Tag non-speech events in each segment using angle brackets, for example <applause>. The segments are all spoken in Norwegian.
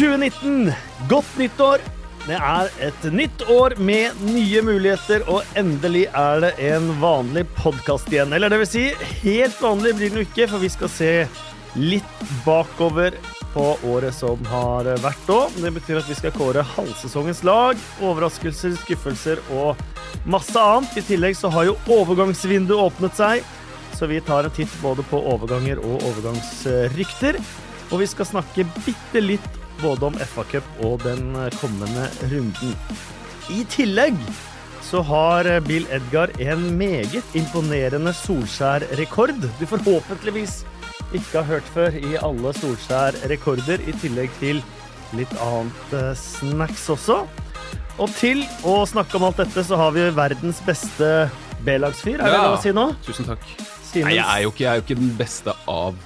2019, godt nyttår. Det er et nytt år med nye muligheter, og endelig er det en vanlig podkast igjen. Eller det vil si, helt vanlig blir den ikke, for vi skal se litt bakover på året som har vært òg. Det betyr at vi skal kåre halvsesongens lag, overraskelser, skuffelser og masse annet. I tillegg så har jo overgangsvinduet åpnet seg, så vi tar en titt både på overganger og overgangsrykter. Og vi skal snakke bitte litt både om FA-cup og den kommende runden. I tillegg så har Bill Edgar en meget imponerende Solskjær-rekord. Du forhåpentligvis ikke har hørt før i alle Solskjær-rekorder, i tillegg til litt annet eh, snacks også. Og til å snakke om alt dette, så har vi verdens beste B-lagsfyr. Er det Ja. lov å si nå? Tusen takk. Simons. Nei, jeg er, jo ikke, jeg er jo ikke den beste av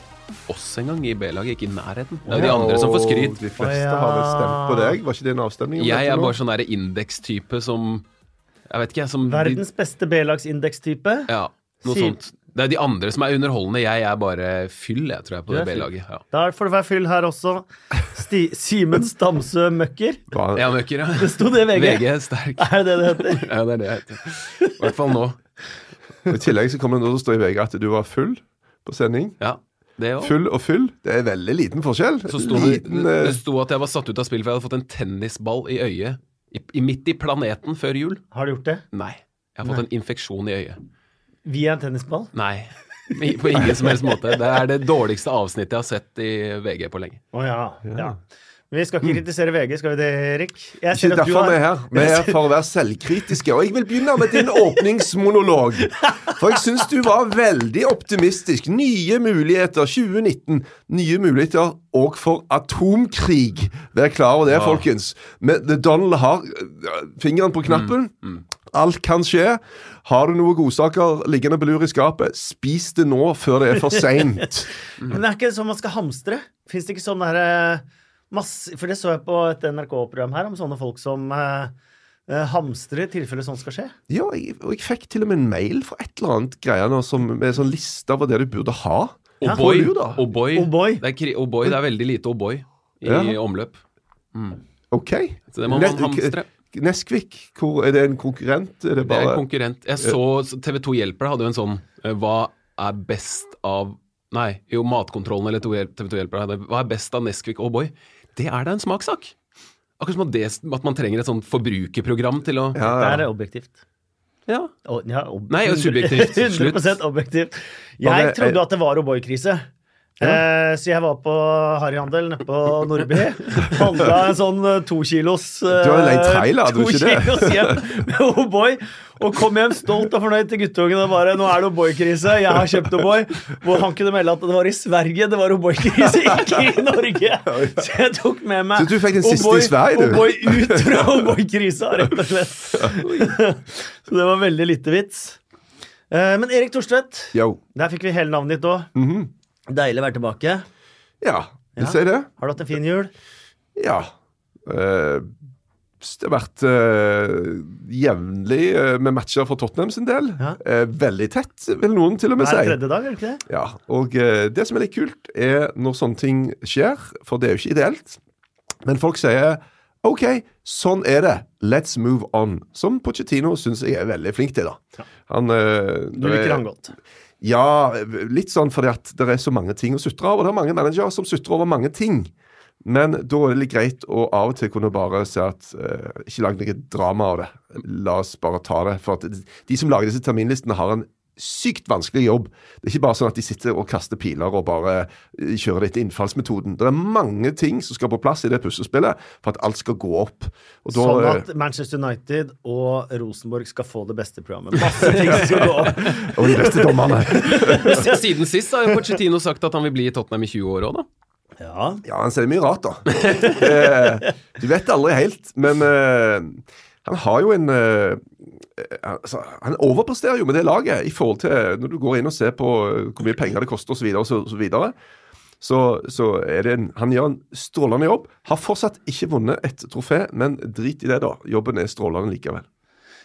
oss engang i B-laget. Ikke i nærheten. Det er jo de andre som får skryt. De fleste har vel stemt på deg. Var ikke det en avstemning? Jeg er bare sånn derre indekstype som Jeg vet ikke. Som Verdens beste B-lagsindekstype? Ja, noe sånt. Det er de andre som er underholdende. Jeg er bare fyll, jeg, tror jeg, på det. B-laget. Ja. Da får det være fyll her også. Sti Simen Stamsø Møkker. Ja, møkker, ja. Det sto det i VG. VG er sterk. Er det det det heter? Ja, det er det jeg heter. I hvert fall nå. I tillegg så kommer det nå til å stå i VG at du var full på sending. Ja, det. Full og full, det er veldig liten forskjell. Så sto det, liten, det, det sto at jeg var satt ut av spill, for jeg hadde fått en tennisball i øyet. I, i, midt i planeten før jul. Har du gjort det? Nei. Jeg har fått en infeksjon i øyet. Via en tennisball? Nei. På ingen som helst måte. Det er det dårligste avsnittet jeg har sett i VG på lenge. Å ja. ja. Vi skal ikke kritisere VG, skal vi det, Erik? Jeg Ikke derfor vi er her. Vi er her for å være selvkritiske. Og jeg vil begynne med din åpningsmonolog. For jeg syns du var veldig optimistisk. Nye muligheter 2019. Nye muligheter òg for atomkrig. Vær klar over det, Ja. folkens. Men Donald har øh, fingeren på knappen. Alt kan skje. Har du noen godsaker liggende på lur i skapet, spis det nå før det er for seint. <laughs> Men det er ikke sånn man skal hamstre. Fins det ikke sånn derre masse For det så jeg på et NRK-program her om sånne folk som eh, eh, hamstrer i tilfelle sånt skal skje. Ja, jeg, og jeg fikk til og med en mail for et eller annet greier nå, som, med en sånn liste over det du burde ha. O'boy. Ja. Oh da. Oh O'boy. Det, er O'boy, det er veldig lite O'boy i Ja. omløp. Ok. Så det må man Ne- hamstre. Neskvik, hvor, er det en konkurrent? Er det Det er en konkurrent. Jeg så TV2 Hjelper hadde jo en sånn eh, Hva er best av Nei, jo, Matkontrollen eller TV2 Hjelper hadde Hva er best av Nesquik og O'boy? Det er da en smakssak. Akkurat som at, det, at man trenger et sånt forbrukerprogram til å ja, Det ja. er objektivt. Ja. Og, ja, ob Nei, <laughs> subjektivt. <laughs> 100 objektivt. Jeg trodde at det var O'boy-krise. Eh, så jeg var på harryhandel nede på Nordby. Handla en sånn eh, to kilos eh, Du har leid trailer, hadde du to ikke det? kilos hjem med O'boy. Og kom hjem stolt og fornøyd til guttungen og bare 'Nå er det O'boy-krise. Jeg har kjøpt O'boy.' Hvor han kunne melde at det var i Sverige det var O'boy-krise, <laughs> ikke i Norge. Så jeg tok med meg O'boy- ut fra O'boy-krisa, rett og slett. <laughs> Så det var veldig lite vits. Men Erik Thorstvedt, der fikk vi hele navnet ditt òg. Deilig å være tilbake. Ja, Ja. ser det. Har du hatt en fin jul? Ja. Uh, det har vært uh, jevnlig eh, med matcher for Tottenham sin del. Ja. Uh, veldig tett, vil noen til og med si. Hver tredje dag, er det ikke det? Ja, og det som er litt kult, er når sånne ting skjer, for det er jo ikke ideelt, men folk sier OK, sånn er det. Let's move on. Som Pochettino syns jeg er veldig flink til, da. Han, eh, Du liker han godt. Ja, litt sånn fordi at det er så mange ting å sutre. Og det er mange managere som sutrer over mange ting. Men da er det litt greit å av og til kunne bare se at eh, ikke lag noe drama av det. La oss bare ta det. For at de som lager disse terminlistene, har en sykt vanskelig jobb. Det er ikke bare sånn at de sitter og kaster piler og bare eh, kjører det etter innfallsmetoden. Det er mange ting som skal på plass i det puslespillet for at alt skal gå opp. Og da, Sånn eh, at Manchester United og Rosenborg skal få det beste programmet. Masse ting som skal gå opp. <laughs> og de beste dommerne. <laughs> Siden sist har Pochettino sagt at han vil bli i Tottenham i 20 år òg, da. Ja. Ja, han sier mye rart, da. <laughs> Eh, du vet aldri helt, men uh, han har jo en eh, altså, Han overpresterer jo med det laget i forhold til når du går inn og ser på eh, hvor mye penger det koster osv. Så, så, videre. så, så er det en, han gjør en strålende jobb. Har fortsatt ikke vunnet et trofé, men drit i det, da. Jobben er strålende likevel.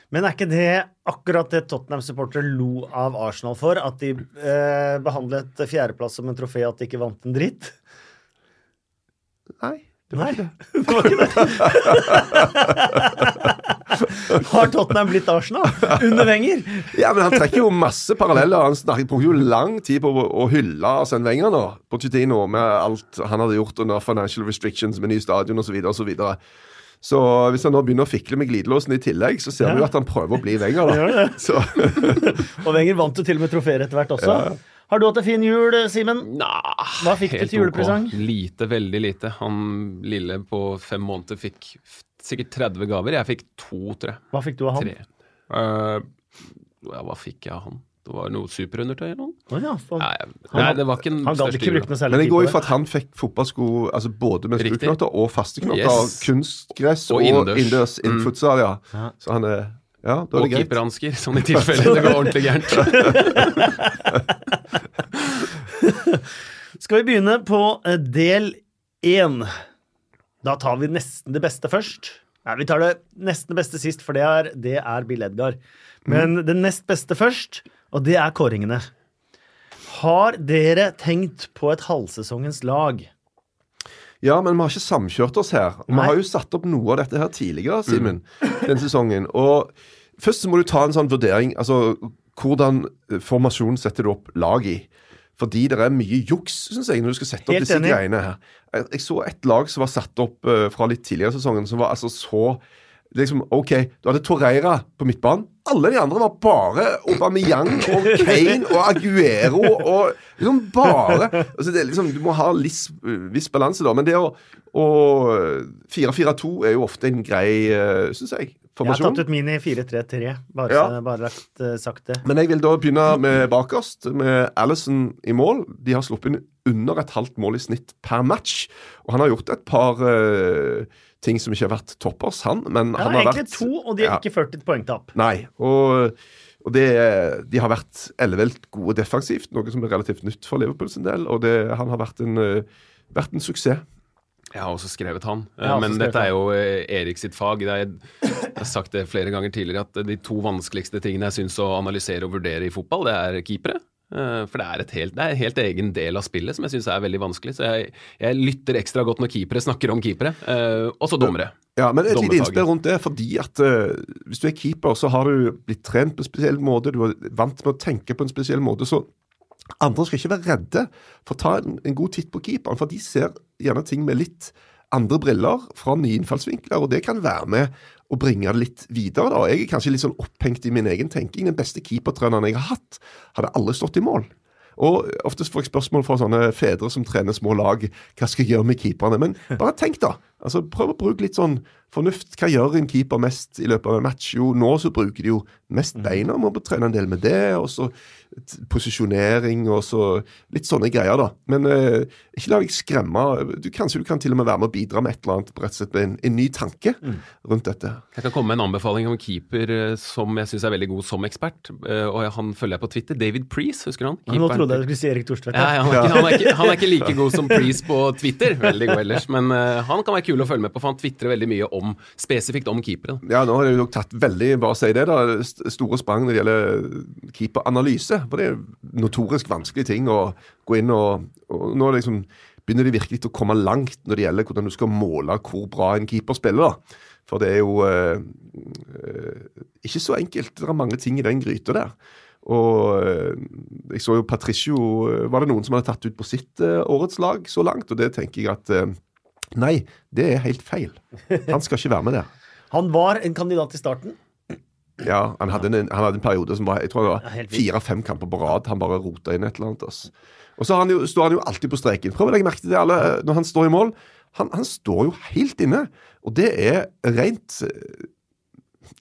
Men er ikke det akkurat det Tottenham-supportere lo av Arsenal for? At de eh, behandlet fjerdeplass som en trofé, at de ikke vant en dritt? Nei, Nei, <laughs> det var ikke det. <laughs> Har Tottenham blitt Arsenal under Wenger? Ja, men Han trekker jo masse paralleller. Han snakker, bruker jo lang tid på å, hylle Arsene Wenger nå, Pochettino, med alt han hadde gjort under financial restrictions med ny stadion osv. Så, videre, så, så hvis han nå begynner å fikle med glidelåsen i tillegg, så ser Ja. vi jo at han prøver å bli Wenger. Da. det. Så, <laughs> Og Wenger vant jo til og med trofeer etter hvert også. Har du hatt en fin jul, Simen? Hva fikk du til julepresang? ok. Lite, veldig lite. Han lille på fem måneder fikk sikkert 30 gaver. Jeg fikk to, tror jeg. Hva fikk du av han? Tre. Eh, ja, hva fikk jeg av han? Det var noe superundertøy eller noe? Oh, ja, for- Nei, Han- nei, det var ikke den Han gadd største ikke bruke noe særlig men det går jo for at han fikk fotballsko altså både med Riktig. og faste knotter. Yes. Kunstgress Og og, innendørs. innendørs Mm. innfutsal, ja. Ja. Så han er Ja, da er Og det greit. keeperhansker, sånn i tilfelle det går ordentlig gærent. <laughs> <laughs> Skal vi begynne på eh, del én? Da tar vi nesten det beste først. Nei, vi tar det nesten det beste sist, for det er, det er Bill Edgar. Men det nest beste først, og det er kåringene. Har dere tenkt på et halvsesongens lag? Ja, men vi har ikke samkjørt oss her. Vi har jo satt opp noe av dette her tidligere, Simen, Den sesongen. Og først så må du ta en sånn vurdering. Altså, hvordan eh, formasjon setter du opp lag i? Fordi det er mye juks, syns jeg, når du skal sette opp Helt disse enig. greiene her. Jeg, jeg så et lag som var satt opp uh, fra litt tidligere i sesongen, som var altså så liksom, OK, du hadde Torreira på midtbanen. Alle de andre var bare Aubameyang og Kane og Aguero og liksom bare altså det er liksom, Du må ha liss, viss balanse, da. Men det å, å 4-4-2 er jo ofte en grei, uh, syns jeg, Jeg har tatt ut min i 4-3-3. Bare, Ja. bare lagt, uh, sagt det. Men jeg vil da begynne med bakerst, med Alison i mål. De har sluppet inn under et halvt mål i snitt per match. Og han har gjort et par uh, ting som ikke har vært toppers, han. Men Ja, han har egentlig vært to, og de har Ja. ikke ført et poengtap. Nei. Og, og det, de har vært ellevelt gode defensivt, noe som er relativt nytt for Liverpool sin del. Og det, han har vært en, eh, vært en suksess. Jeg har også skrevet han. Også Men skrevet dette er jo eh, Erik sitt fag. Jeg har sagt det flere ganger tidligere at de to vanskeligste tingene jeg syns å analysere og vurdere i fotball, det er keepere. Eh, For det er, et helt, det er en helt egen del av spillet som jeg syns er veldig vanskelig. Så jeg, jeg lytter ekstra godt når keepere snakker om keepere. eh, Og så dommere. Ja, men et lite innspill rundt det, fordi at hvis du er keeper, så har du blitt trent på en spesiell måte, du er vant med å tenke på en spesiell måte, så andre skal ikke være redde for å ta en, en god titt på keeperen, for de ser gjerne ting med litt andre briller fra nye innfallsvinkler, og det kan være med å bringe det litt videre. da. Jeg er kanskje litt sånn opphengt i min egen tenking. Den beste keepertreneren jeg har hatt, hadde aldri stått i mål. Og Oftest får jeg spørsmål fra sånne fedre som trener små lag. Hva skal jeg gjøre med keeperne? Men bare tenk, da. Altså, Prøv å bruke litt sånn fornuft. Hva gjør en keeper mest i løpet av en match? Jo, nå så bruker de jo mest beina. Må trene en del med det. Og så posisjonering og så litt sånne greier, da. Men eh, ikke la deg skremme. Du, kanskje du kan til og med være med å bidra med et eller annet, rett og slett med en, en ny tanke rundt dette. Jeg kan komme med en anbefaling om en keeper eh, som jeg syns er veldig god som ekspert. Eh, Og han følger jeg på Twitter. David Preece, husker du han? Nå trodde jeg du skulle si Erik Thorstvedt. Ja, ja, han, er ikke, han, er ikke, han er ikke like god som Preece på Twitter. Veldig god ellers. Men uh, han kan være kul å følge med på, for han tvitrer veldig mye om spesifikt om keepere. Ja, nå har de jo tatt veldig bare si det da, store sprang når det gjelder keeperanalyse. For det er notorisk vanskelige ting å gå inn og, og Nå liksom begynner de virkelig å komme langt når det gjelder hvordan du skal måle hvor bra en keeper spiller. da. For det er jo eh, ikke så enkelt. Det er mange ting i den gryta der. Og eh, jeg så jo Patricio Var det noen som hadde tatt ut på sitt årets lag så langt? Og det tenker jeg at Nei, det er helt feil. Han skal ikke være med der. <laughs> Han var en kandidat i starten. Ja, han hadde en, han hadde en periode som var jeg tror det var fire-fem kamper på rad. Han bare rota inn et eller annet. ass. Og så han jo, står han jo alltid på streken. Prøv å legge merke til det alle eh, når han står i mål. Han, han står jo helt inne, og det er rent eh,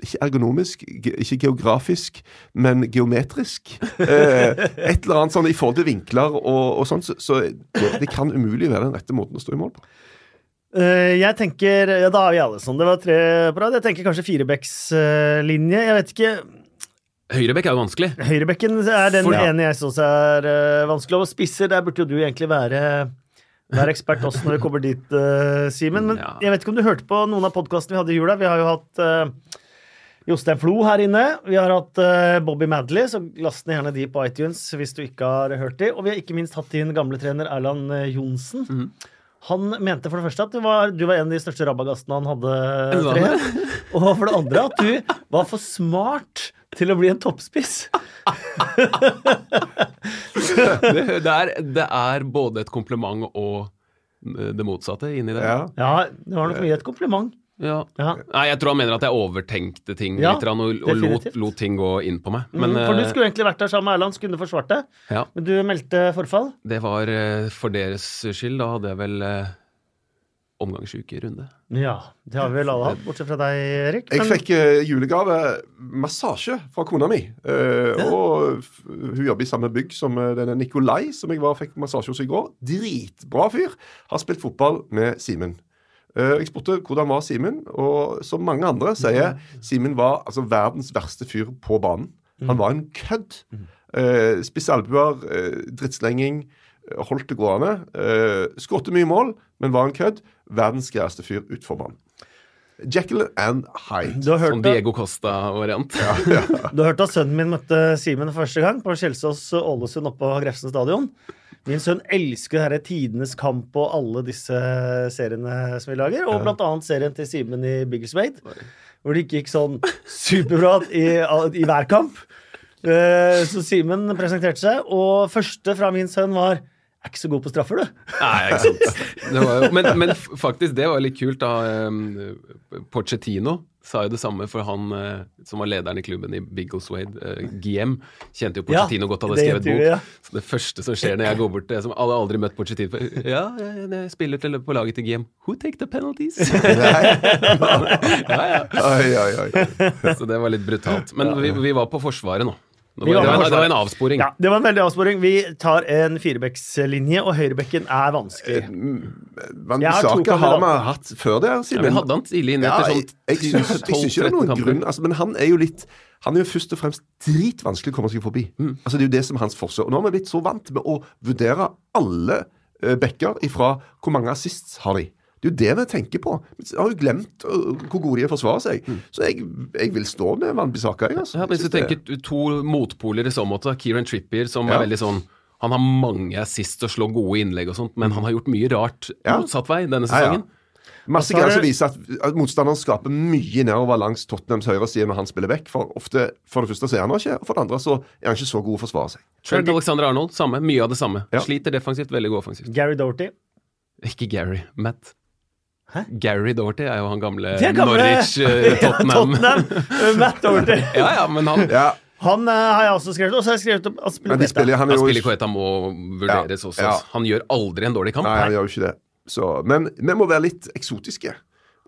ikke ergonomisk, ikke geografisk, men geometrisk. Eh, et eller annet sånn i forhold til vinkler og, og sånn, så, så det, det kan umulig være den rette måten å stå i mål på. Eh, jeg tenker Ja, da er vi alle sånn. Det var tre på rad. Jeg tenker kanskje firebeckslinje. jeg vet ikke. Høyrebekk er jo vanskelig. Høyrebekken er den For- ja. ene jeg syns er uh, vanskelig. Og spisser, der burde jo du egentlig være, være ekspert også når vi kommer dit, uh, Simen. Men Ja. jeg vet ikke om du hørte på noen av podkastene vi hadde i jula. Vi har jo hatt uh, Jostein Flo her inne. Vi har hatt uh, Bobby Madley, så last ned gjerne de på iTunes hvis du ikke har hørt de. Og vi har ikke minst hatt din gamle trener Erland Johnsen. Mhm. Han mente for det første at du var, du var en av de største rabagastene han hadde. Tre. Og for det andre at du var for smart til å bli en toppspiss. Det, det, er, det er både et kompliment og eh, det motsatte inni det. Ja. Ja, det var nok mye et kompliment. Ja. Ja. Nei, jeg tror han mener at jeg overtenkte ting Ja, litt og, og lot, lot ting gå inn på meg. Men, mm, for du eh, skulle egentlig vært der sammen med Erland, så kunne du forsvart det. ja, Men du meldte forfall. det var eh, for deres skyld. Da hadde jeg vel eh, omgangsukerunde. Ja, det har vi vel alle hatt, bortsett fra deg, Erik. Jeg fikk eh, julegave massasje fra kona mi. Eh, Og hun jobber i samme bygg som eh, denne Nikolai, som jeg var, fikk massasje hos i går. Dritbra fyr. Har spilt fotball med Simen. Eh, jeg spurte hvordan var Simen, og som mange andre sier, Simen var altså verdens verste fyr på banen. Han var en kødd. Uh, Spisse albuer, eh, drittslenging. eh, Holdt det gående. Uh, Skårte mye mål, men var en kødd. Verdens greieste fyr utfor banen. Jekyll and Hyde. Sånn. Diego Costa-variant. <laughs> Du har hørt at sønnen min møtte Simen første gang på Kjelsås Ålesund oppe på Grefsen stadion. Min sønn elsker denne Tidenes kamp og alle disse seriene som vi lager, og blant annet serien til Simen i Biggleswade, hvor det ikke gikk sånn superbra i, i hver kamp. Eh, Så Simen presenterte seg, og første fra min sønn var er ikke så god på straffer, du. <laughs> Nei, ikke sant. Det var men, men faktisk, det var litt kult da um, Pochettino sa jo det samme, for han eh, som var lederen i klubben i Biggleswade, uh, GM, kjente jo Pochettino godt, hadde det skrevet bok. ja. Så det første som skjer når jeg går bort til som alle aldri møtt Pochettino Ja, jeg, jeg spiller til, på laget til GM. Who take the penalties? <laughs> ja, ja. Oi, oi, oi. Så det var litt brutalt. Men vi, vi var på Forsvaret nå. Det var, det var, en- det var en avsporing. Ja, det var en veldig avsporing. Vi tar en firebeckslinje, og høyrebekken er vanskelig. Men saken har vi hatt før det, Ja, Simen. vi hadde han tidlig inne etter sånn jeg, syns, jeg syns ikke det er 12-13 noen kamper. grunn altså, Men han er jo litt Han er jo først og fremst dritvanskelig å komme seg forbi. Mm. Altså Det er jo det som er hans forse. Og nå har vi blitt så vant med å vurdere alle uh, backer ifra hvor mange assists har de. Det er jo det vi tenker på. Vi har jo glemt hvor gode de er å forsvare seg. Så jeg, jeg vil stå med Wanbisaka, Jeg, altså. Mm. Ja, hvis du det- tenker to motpoler i så måte, Kieran Trippier som Ja. er veldig sånn Han har mange assist og slår gode innlegg og sånt, men han har gjort mye rart Ja. motsatt vei denne Ja, ja. sesongen. Masse er greier som viser at, at motstanderen skaper mye nedover langs Tottenhams høyreside når han spiller vekk. For ofte, for det første så er han ikke, og for det andre så er han ikke så god å forsvare seg. Trent Alexander Arnold, samme. Mye av det samme. Ja. Sliter defensivt, veldig god offensivt. Gary Doherty. Ikke Gary, Matt. Hæ? Gary Doherty er jo han gamle, gamle- Norwich, <laughs> eh, Tottenham. Tottenham. Uh, Matt Dorty. <laughs> ja, ja, men han, Ja, Han eh, har jeg også skrevet, og så har jeg skrevet om på spiller, han Koeta må vurderes Ja, også. ja. Han gjør aldri en dårlig kamp. Nei, han gjør jo ikke det. Så, men vi må være litt eksotiske.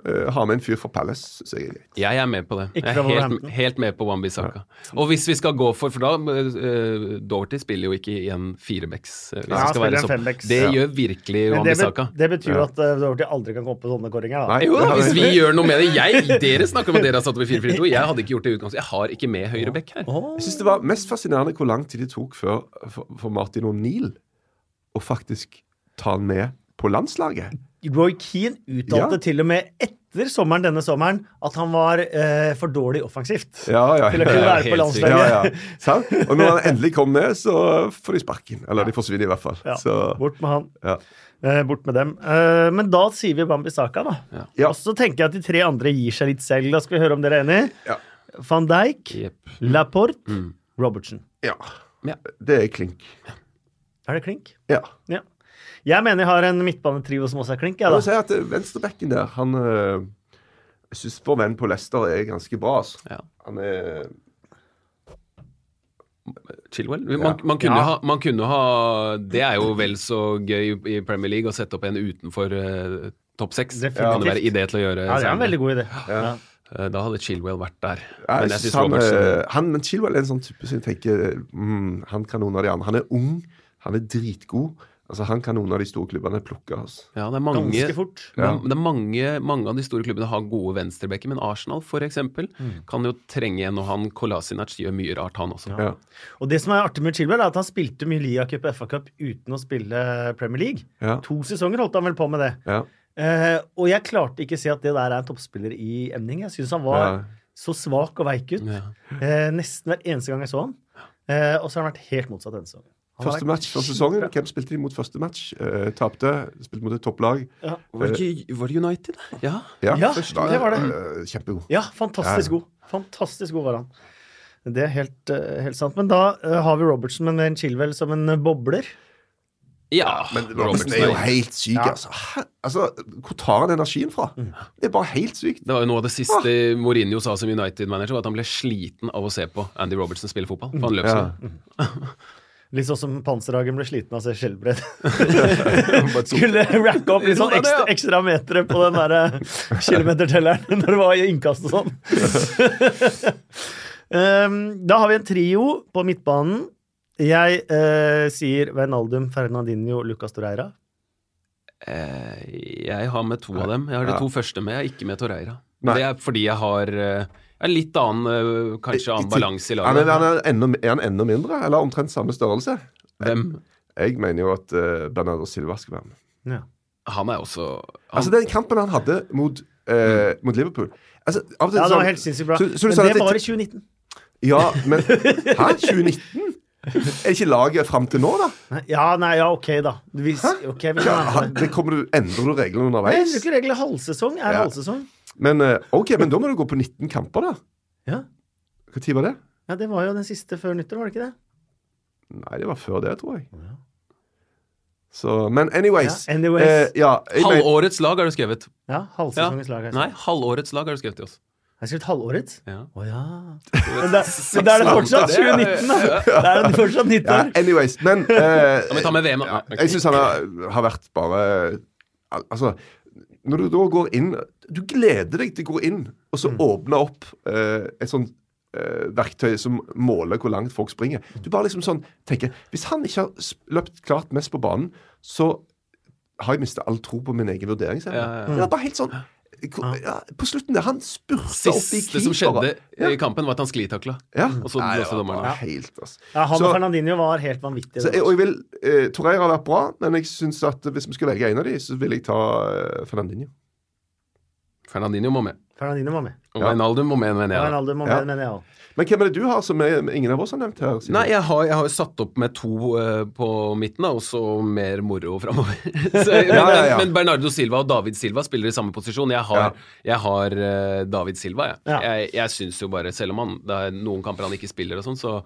Uh, ha med en fyr fra Palace, så er det greit. Jeg er med på det. Jeg er helt, helt med på Wan-Bissaka. Og hvis vi skal gå for For da uh, Doherty spiller jo ikke i en firebacks. Uh, hvis Ja, det skal være en så- Det Ja. gjør virkelig Men det, Wan-Bissaka. det betyr jo at uh, Doherty aldri kan komme på sånne kåringer. Da. Nei. Jo da, hvis vi- gjør noe med det jeg, Dere snakker om at dere har satt opp i 4-4-2. Jeg hadde ikke gjort det i utgangspunktet. Jeg har ikke med høyreback her. Oh. Jeg synes det var mest fascinerende hvor lang tid det tok før, for, for Martin O'Neill å faktisk ta han med på landslaget. Roy Keane uttalte Ja. til og med etter sommeren denne sommeren at han var eh, for dårlig offensivt. Ja, ja, Til å kunne være på landslaget. ja, ja. Sant? Og når han endelig kom med, så får de sparken. Eller de forsvinner i hvert fall. Ja, Så, Bort med han. ja. Eh, bort med dem. Eh, men da sier vi Bambi Saka, da. Ja. Og så tenker jeg at de tre andre gir seg litt selv. Da skal vi høre om dere er enige. Ja. Van Dijk, yep. Laporte, Mm. Robertson. ja. Ja. Det er klink. Er det klink? Ja. Ja. Jeg mener jeg har en midtbanetrio som også er klink. Jeg Jeg, da. si at Venstrebekken der, han øh, Jeg syns vår venn på Leicester er ganske bra. Altså. Ja. Han er Chilwell. Man, man, kunne Ja. ha, man kunne ha Det er jo vel så gøy i Premier League å sette opp en utenfor uh, topp seks. Det Definitivt. kan det være idé til å gjøre. Ja, det er en veldig god idé. Ja. Ja. Eh, Da hadde Chilwell vært der. Ja, Men han, Robertson han, men Chilwell er en sånn type som jeg tenker mm, Han kan noen av de andre. Han er ung, han er dritgod. Altså, Han kan noen av de store klubbene plukke. Altså. Ja, det er mange, Ganske fort. Ja. det er mange, mange av de store klubbene har gode venstrebacker, men Arsenal for eksempel Mm. kan jo trenge en, og han Kolasinac gjør mye rart, han også. Ja. Og det som er artig med Chilwell, er at han spilte mye Lia Cup og FA Cup uten å spille Premier League. Ja. To sesonger holdt han vel på med det. Ja. Eh, og jeg klarte ikke å se at det der er en toppspiller i emning. Jeg syns han var Ja. så svak og veik ut. Ja. Eh, nesten hver eneste gang jeg så han. Eh, og så har han vært helt motsatt denne sesongen. Første match for sesongen. Hvem spilte de mot første match? Uh, Tapte. Spilte mot et topplag. Ja. Var det, var det United? Ja. Ja, Ja, første- det var det. Uh, kjempegod. Ja, fantastisk god. Fantastisk god var han. Det er helt, eh, helt sant. Men da uh, har vi Robertson men med en Chilwell som en bobler. ja Men Robertson er jo helt syk, Ja. altså. Altså. Hvor tar han energien fra? Det er bare helt sykt. Det var jo noe av det siste Mourinho sa som United-manager, var at han ble sliten av å se på Andy Robertson spille fotball. For han løp Ja. <laughs> Litt sånn som Panserhagen ble sliten av å se skjellbredd. <laughs> Skulle racke opp litt sånn ekstra, ekstra metere på den der eh, kilometertelleren <laughs> når det var i innkast og sånn. um, <laughs> da har vi en trio på midtbanen. Jeg eh, sier Wijnaldum, Fernandinho, Lucas Torreira. Eh, jeg har med to av dem. Jeg har de to første med. Jeg er ikke med Torreira. Nei. Det er fordi jeg har eh, jeg har litt annen, eh, kanskje annen balanse i laget. er, han er, enda, er han enda mindre, eller omtrent samme størrelse? Hvem? Jeg mener jo at uh, Bernardo Silva skal være med. Ja. Han er også han, Altså, den kampen han hadde mot, eh, mot Liverpool altså, Ja, det sånn- var helt sinnssykt bra. Så- så Men det det- var i 2019. Ja, men <laughs> Hæ? 2019? <laughs> Er ikke laget fram til nå, da? Ja, nei, ja, ok, da. Hvis, okay, vi Ja, det. kommer du, Endrer du reglene Jeg underveis? endrer ikke reglene Halvsesong er Ja. halvsesong. Men eh, ok, men da må du gå på 19 kamper, da. Ja. Når var det? ja, det var jo den siste før nyttår, var det ikke det? Nei, det var før det, tror jeg. Så, men anyways. Ja, anyways. Eh, ja, Halvårets lag har du skrevet. Ja, halvsesongens lag. har jeg Nei, halvårets lag har du skrevet til oss. Har jeg skrevet halvårets? Ja. Å ja. <laughs> Men da, men da <laughs> er det fortsatt 2019, da! Da er det fortsatt ja, nyttår. anyways, men uh, Kan vi med VM, ja, okay. Jeg syns han har, har vært bare Altså, når du da går inn Du gleder deg til å gå inn og så Mm. åpne opp uh, et sånt uh, verktøy som måler hvor langt folk springer. Du bare liksom sånn tenker Hvis han ikke har løpt klart mest på banen, så har jeg mista all tro på min egen vurderingsevne. Ja, ja, ja. Det er bare helt sånn ja, På slutten der, han spurta opp i Siste som skjedde i kampen, var at han sklitakla. Ja. Og så blåste dommeren. helt, altså. Ja, han Så- og Fernandinho var helt vanvittige. Så jeg, og jeg vil, eh, Torreira har vært bra, men jeg synes at hvis vi skal velge en av de, så vil jeg ta eh, Fernandinho. Fernandinho må med. Fernandinho må med. Og. Wijnaldum må med, mener jeg. Må med, mener jeg òg. Men hvem er det du har som er, ingen av oss har nevnt her? Simon? Nei, jeg har, jeg har jo satt opp med to uh, på midten, da, og så mer moro framover. <laughs> Så, men, ja, ja. men Bernardo Silva og David Silva spiller i samme posisjon. Jeg har, Ja. jeg har uh, David Silva, jeg. Ja. Jeg, jeg syns jo bare, selv om han, det er noen kamper han ikke spiller og sånn, så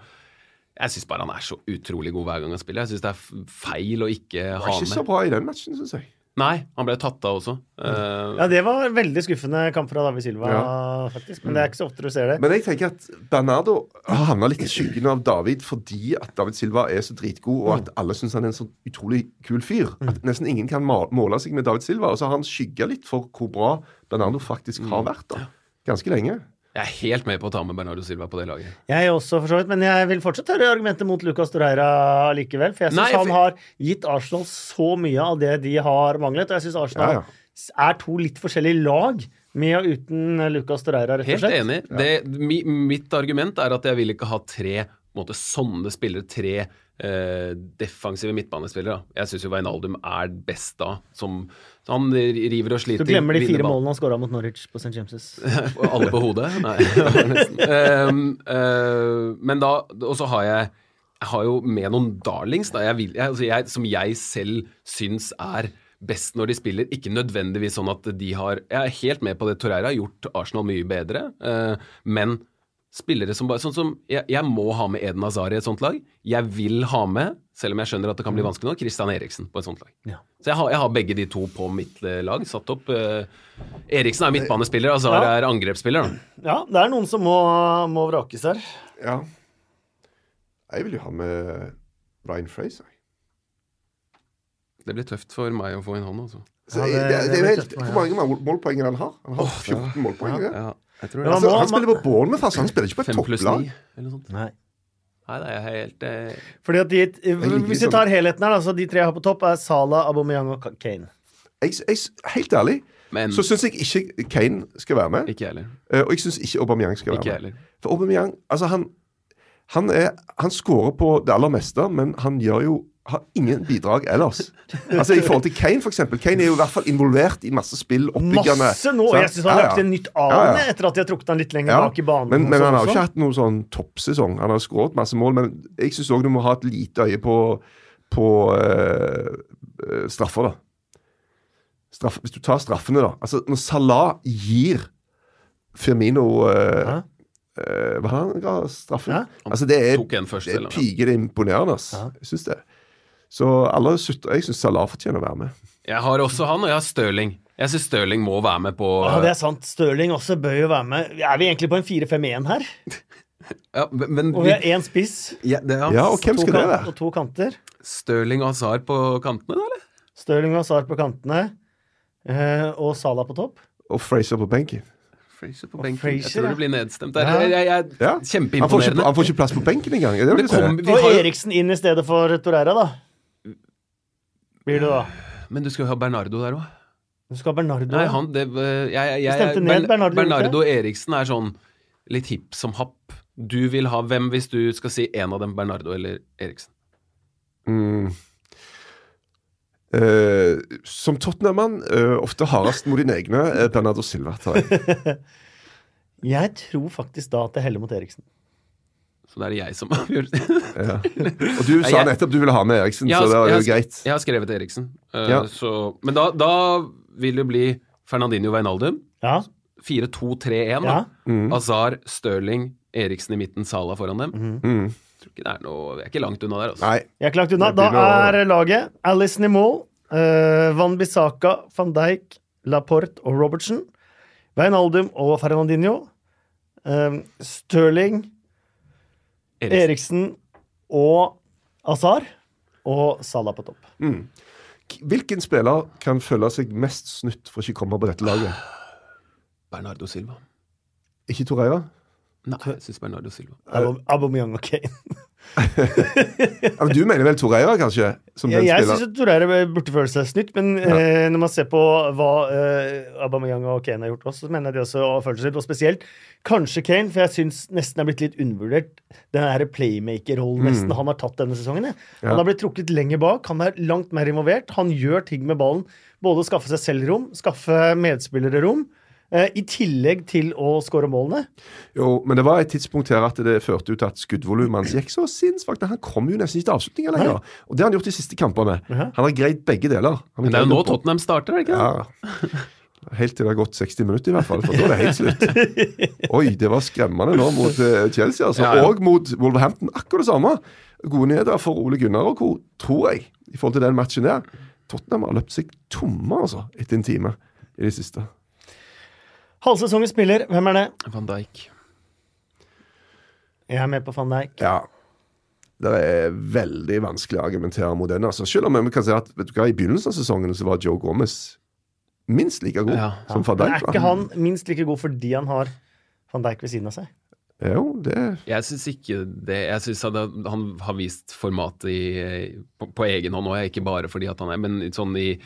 jeg syns bare han er så utrolig god hver gang han spiller. Jeg syns det er feil å ikke ha Det Han var ikke så bra i den matchen, syns jeg. Nei, han ble tatt av også. Uh, Ja, det var veldig skuffende kamp fra David Silva, Ja. faktisk. Men det er ikke så ofte du ser det. Men jeg tenker at Bernardo har havna litt i skyggen av David fordi at David Silva er så dritgod, og at alle syns han er en så utrolig kul fyr. At nesten ingen kan måle seg med David Silva. Og så har han skygga litt for hvor bra Bernardo faktisk har vært. da Ganske lenge. Jeg er helt med på å ta med Bernardo Silva på det laget. Jeg også, for så vidt. Men jeg vil fortsatt høre argumentet mot Lucas Torreira likevel. For jeg syns han har gitt Arsenal så mye av det de har manglet. Og jeg syns Arsenal Ja, ja. er to litt forskjellige lag, med og uten Lucas Torreira, rett og slett. Helt enig. Det, mi, mitt argument er at jeg vil ikke ha tre måte, sånne spillere. Tre eh, defensive midtbanespillere. Jeg syns jo Veinaldum er best da. Som, han river og sliter. Du glemmer de fire ball. målene han skåra mot Norwich på St. James'. <laughs> Alle på hodet? Nei, <laughs> nesten. Ehm, eh, men da Og så har jeg Jeg har jo med noen darlings da, jeg vil, jeg, altså jeg, som jeg selv syns er best når de spiller. Ikke nødvendigvis sånn at de har Jeg er helt med på det. Torreira har gjort Arsenal mye bedre, uh, men spillere som bare Sånn som jeg, jeg må ha med Eden Azar i et sånt lag. Jeg vil ha med, selv om jeg skjønner at det kan bli vanskelig nå, Christian Eriksen på et sånt lag. Ja. Så jeg har, jeg har begge de to på mitt eh, lag satt opp. Eh, Eriksen er midtbanespiller, Azar Ja. er angrepsspiller. da. Ja, det er noen som må, må vrakes her. Ja. Jeg vil jo ha med Ryan Fraser. Det blir tøft for meg å få inn han, altså. Så Ja, det, det- det, er jo helt, Hvor mange mål- målpoeng han har? Han har 14 målpoeng. Ja. Ja, jeg tror Ja. Altså, han, han spiller på Bournemouth, altså. Han spiller ikke på et topplag. Nei. Nei, det er helt eh, Fordi at de, Hvis vi sånn- tar helheten her, da, så de tre jeg har på topp, er Salah, Aubameyang og Kane. Jeg, jeg, helt ærlig Men så syns jeg ikke Kane skal være med. ikke heller. eh, Og jeg syns ikke Aubameyang skal være ikke med. heller. For Aubameyang altså han, han, er, han scorer på det aller meste, men han gjør jo har ingen bidrag ellers. Altså I forhold til Kane, for eksempel. Kane er jo i hvert fall involvert i masse spill. oppbyggende. Masse nå! Sant? Jeg syns han har Ja, lagt ja. en nytt av Ja, ja. etter at de har trukket han litt lenger Ja, bak i banen. Men, men han har sånn jo ikke hatt noen sånn toppsesong. Han har skåret masse mål, men jeg syns òg du må ha et lite øye på, på eh, straffer, da. Straff, hvis du tar straffene, da. Altså, når Salah gir Firmino øh, hva har han ga straffen? Ja. Altså, det er, Tok en først det er ja. pigende imponerende. ass. Jeg syns det. Så alle. Jeg syns Salah fortjener å være med. Jeg har også han, og jeg har Stirling. Jeg syns Stirling må være med på Ja, det er sant. Stirling også bør jo være med. Er vi egentlig på en 4-5-1 her? <laughs> Ja, men, Og vi har én spiss ja, det, ja. Ja, og hvem to skal det være? og to kanter. Stirling og Hazar på kantene, da, eller? Stirling og Hazar på kantene. eh, og Salah på topp. Og Fraser på benken. Fraser på benken. Fraser, jeg tror det blir nedstemt der. Ja. Jeg, jeg, jeg, Kjempeimponerende. Han får, ikke, han får ikke plass på benken engang. Er det det kom- vi Og Eriksen inn i stedet for Torreira, da. Blir det da? Men du skal jo ha Bernardo der òg. Du skal ha Bernardo. Nei, han det, jeg, jeg, jeg, stemte ned Bernardo, Bernardo Eriksen er sånn litt hipp som happ. Du vil ha hvem hvis du skal si en av dem, Bernardo eller Eriksen? Mm. Uh, som Tottenham-mann, uh, ofte hardest mot dine egne, eh, Bernardo Silva tar jeg. <laughs> Jeg tror faktisk da at det heller mot Eriksen. Så det er det jeg som <laughs> avgjør. Ja. Og du sa jeg- nettopp du ville ha med Eriksen, har- så det var jeg jo har- greit. Jeg har skrevet Eriksen. Uh, Ja. så, men da, da vil det bli Fernandinho Wijnaldum. Ja. 4-2-3-1. da. ja. Mm. Azar, Stirling, Eriksen i midten, Salah foran dem. Mm. Tror ikke det er noe, Vi er ikke langt unna der, altså. Nei. Jeg er ikke langt unna. Da er laget Alison i mål, uh, Van Bissaka, van Dijk, Laporte og Robertsen. Wijnaldum og Fernandinho. Uh, Stirling, Eriksen. Eriksen og Azar. Og Salah på topp. Mm. Hvilken spiller kan føle seg mest snytt for å ikke komme på dette laget? <sighs> Bernardo Silva. Ikke Torreira? Nei, jeg syns Bernardo Silva. Aub- Aubameyang og Kane. <laughs> <laughs> Ja, du mener vel Torreira, kanskje? Som Jeg, syns Torreira burde føle seg snytt, men eh, når man ser på hva eh, Aubameyang og Kane har gjort også, så mener jeg de også har følt seg snytt. Og spesielt kanskje Kane, for jeg syns nesten er blitt litt undervurdert den playmaker-rollen nesten han har tatt denne sesongen. Ja. Han har blitt trukket lenger bak, han er langt mer involvert. Han gjør ting med ballen. Både skaffe seg selv rom, skaffe medspillere rom. Eh, I tillegg til å skåre målene. Jo, men det var et tidspunkt her at det førte ut at skuddvolumet hans gikk så sinnssykt. Han kom jo nesten ikke til avslutninger lenger. Og det har han gjort de siste kampene. Ja. Han har greid begge deler. Men det er jo nå Tottenham starter, er det ikke? det? Ja. <laughs> Helt til det har gått 60 minutter, i hvert fall. For da er det helt slutt. <laughs> Oi, det var skremmende nå mot eh, Chelsea, altså. Ja, ja. Og mot Wolverhampton. Akkurat det samme. Gode nyheter for Ole Gunnar og co., tror jeg, i forhold til den matchen der. Tottenham har løpt seg tomme, altså, etter en time i det siste. Halvsesongens spiller, hvem er det? Van Dijk. Jeg er med på van Dijk. Ja. Det er veldig vanskelig å argumentere mot den. Altså. Selv om vi kan si at vet du hva, i begynnelsen av sesongen så var Joe Gomez minst like god Ja. som van Men Dijk. er ikke han minst like god fordi han har van Dijk ved siden av seg? Jo, det Jeg syns ikke det. Jeg syns han har vist formatet i, på, på egen hånd òg, ikke bare fordi at han er Men sånn i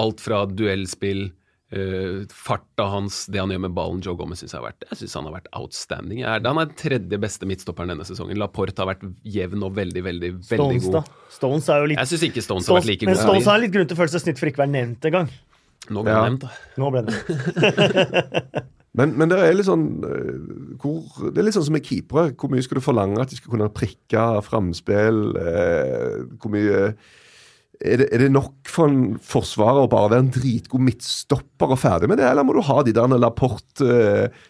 alt fra duellspill, uh, farta hans, det han gjør med ballen Joe Gomez syns jeg har vært Jeg synes han har vært outstanding. Jeg er, han er den tredje beste midtstopperen denne sesongen. Laporte har vært jevn og veldig, veldig, veldig Stones, da. god. Stones er jo litt Jeg syns ikke Stones har vært like Men god. Stones har litt grunn til å føle seg snytt for ikke å være nevnt engang. Nå ble Ja. han nevnt, da. Nå ble det <laughs> Men, men det er litt sånn eh, hvor, Det er litt sånn som med keepere. Hvor mye skal du forlange at de skal kunne prikke framspill? Eh, hvor mye er det, er det nok for en forsvarer å bare være en dritgod midtstopper og ferdig med det, eller må du ha de der Laporte, eh,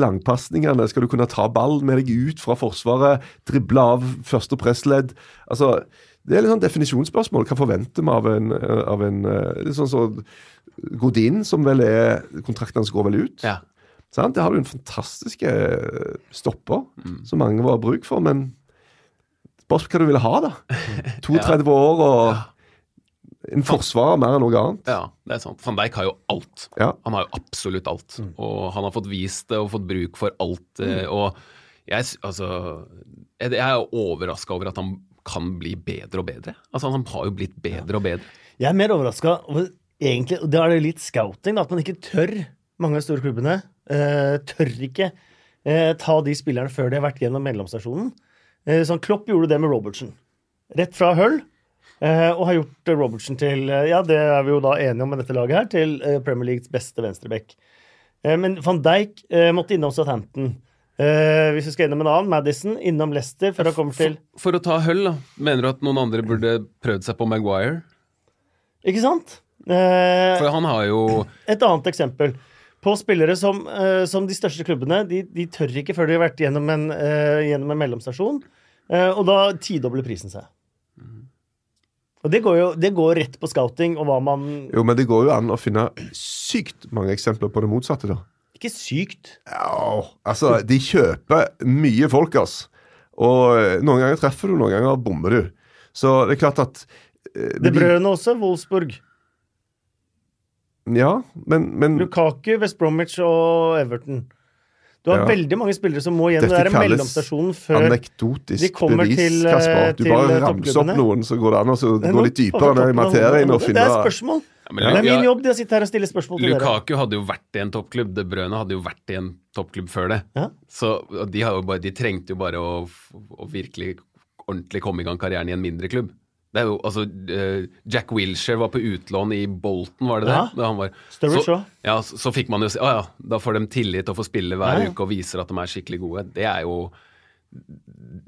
langpasningene? Skal du kunne ta ballen med deg ut fra forsvaret, drible av første pressledd? Altså, det er litt sånn definisjonsspørsmål. Hva forventer vi av en, eh, av en eh, Litt sånn så Godin, som vel er Kontrakten hans går vel ut? Ja. Sant? Det har du en fantastisk eh, stopper, Mm. som mange var bruk for, men spørs hva du ville ha, da. <laughs> 32 år og en forsvarer mer enn noe annet. Ja, det er sant. Van Dijk har jo alt. Ja. Han har jo absolutt alt. Mm. Og han har fått vist det og fått bruk for alt. Mm. Og jeg, altså, jeg er overraska over at han kan bli bedre og bedre. Altså, han har jo blitt bedre og bedre. Jeg er mer overraska over egentlig, og Da er det litt scouting, da, at man ikke tør, mange av de store klubbene, uh, tør ikke uh, ta de spillerne før de har vært gjennom mellomstasjonen. Uh, sånn Klopp gjorde det med Robertsen. Rett fra Hull. Eh, og har gjort Robertsen Robertson til eh, Ja, det er vi jo da enige om med dette laget her, til eh, Premier Leagues beste venstreback. Eh, men van Dijk eh, måtte innom Southampton. Uh, hvis vi skal innom en annen, Madison, innom Leicester for kommer til For å ta Hull, da. Mener du at noen andre burde prøvd seg på Maguire? Ikke sant? Uh, For han har jo et annet eksempel. På spillere som, uh, som de største klubbene, de, de tør ikke før de har vært gjennom en, eh, gjennom en mellomstasjon. Eh, og da tidobler prisen seg. Og det går jo det går rett på scouting og hva man Jo, men det går jo an å finne sykt mange eksempler på det motsatte, da. Ikke sykt. Ja, altså, de kjøper mye folk, ass. Og eh, noen ganger treffer du, noen ganger bommer du. Så det er klart at eh, Det de- brødene også. Wolfsburg. Ja, men, men Lukaku, West Bromwich og Everton. Du har Ja. veldig mange spillere som må gjennom den mellomstasjonen før anekdotisk de kommer bevis, til, toppklubbene. Kasper. Du til, bare eh, ramser opp noen, så går det an å gå litt dypere ned i materien og finne Det er spørsmål. Ja, men Det er min jobb det å sitte her og stille spørsmål til dere. Lukaku hadde jo vært i en toppklubb. De Brøne hadde jo vært i en toppklubb før det. Ja. Så de, har jo bare, de trengte jo bare å, å virkelig ordentlig komme i gang karrieren i en mindre klubb. Det er jo, altså, eh, Jack Wilshere var på utlån i Bolton, var det det? Ja. Han var, Sturridge så, ja, så, så fikk man jo si Å ja, da får de tillit til å få spille hver Ja, uke og viser at de er skikkelig gode. Det er jo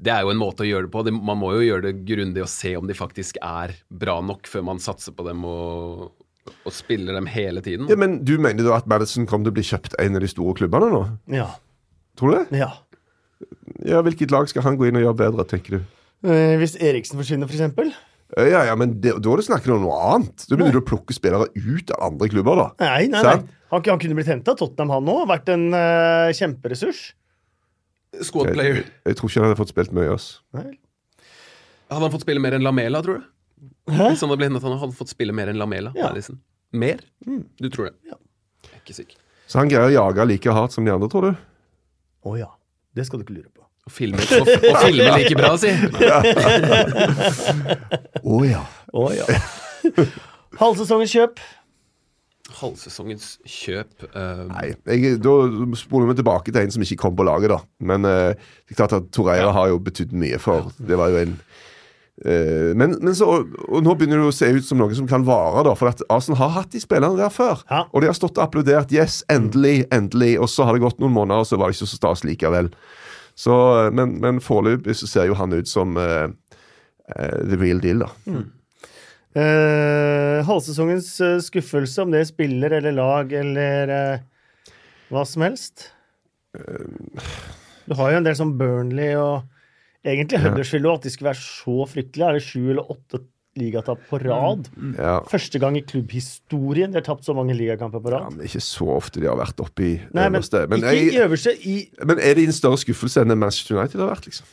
det er jo en måte å gjøre det på. Det, man må jo gjøre det grundig og se om de faktisk er bra nok før man satser på dem og, og spiller dem hele tiden. Ja, Men du mener da at Madison kommer til å bli kjøpt en av de store klubbene nå? Ja. Tror du det? ja. Ja, Hvilket lag skal han gå inn og gjøre bedre, tenker du? Eh, hvis Eriksen forsvinner, for eksempel? Eh, Ja, ja, men det, da er det snakk om noe annet. Da begynner du å plukke spillere ut av andre klubber, da. Nei, nei, nei. Han, han kunne blitt henta av Tottenham, han òg. Vært en uh, kjemperessurs. Squad player. jeg tror ikke han hadde fått spilt mye. ass. Nei. Hadde han fått spille mer enn Lamela, tror du? Hæ? Hvis han hadde blitt han hadde fått spille mer enn Lamela? Ja. Liksom. Mer? Du tror det? Ja. Jeg er ikke sikker. Så han greier å jage like hardt som de andre, tror du? Å ja. Det skal du ikke lure på. Å filme, å, å filme like bra, si! <laughs> Å ja. Å ja. Halvsesongens kjøp. Halvsesongens kjøp uh... Nei, jeg, da spoler vi tilbake til en som ikke kom på laget, da. Men uh, det er klart at Torreira har jo betydd mye for Det var jo en uh, men, men så, og nå begynner det å se ut som noe som kan vare, da. For at Arsenal har hatt de spillerne der før. Ja. Og de har stått og applaudert. Yes, endelig, endelig. Og så har det gått noen måneder, og så var det ikke så stas likevel. Så, men men foreløpig så ser jo han ut som uh, uh, the real deal, da. Eh, halvsesongens eh, skuffelse, om det er spiller eller lag eller uh, hva som helst. Du har jo en del som Burnley og egentlig Huddersfield og at de skulle være så fryktelige. Er det sju eller åtte ligatap på rad? Ja. Første gang i klubbhistorien de har tapt så mange ligakamper på ja, rad. men er ikke så ofte de har vært oppe i Nei, men øverste. Men, ikke i øverste. I, men er det en større skuffelse enn det Manchester United har vært, liksom?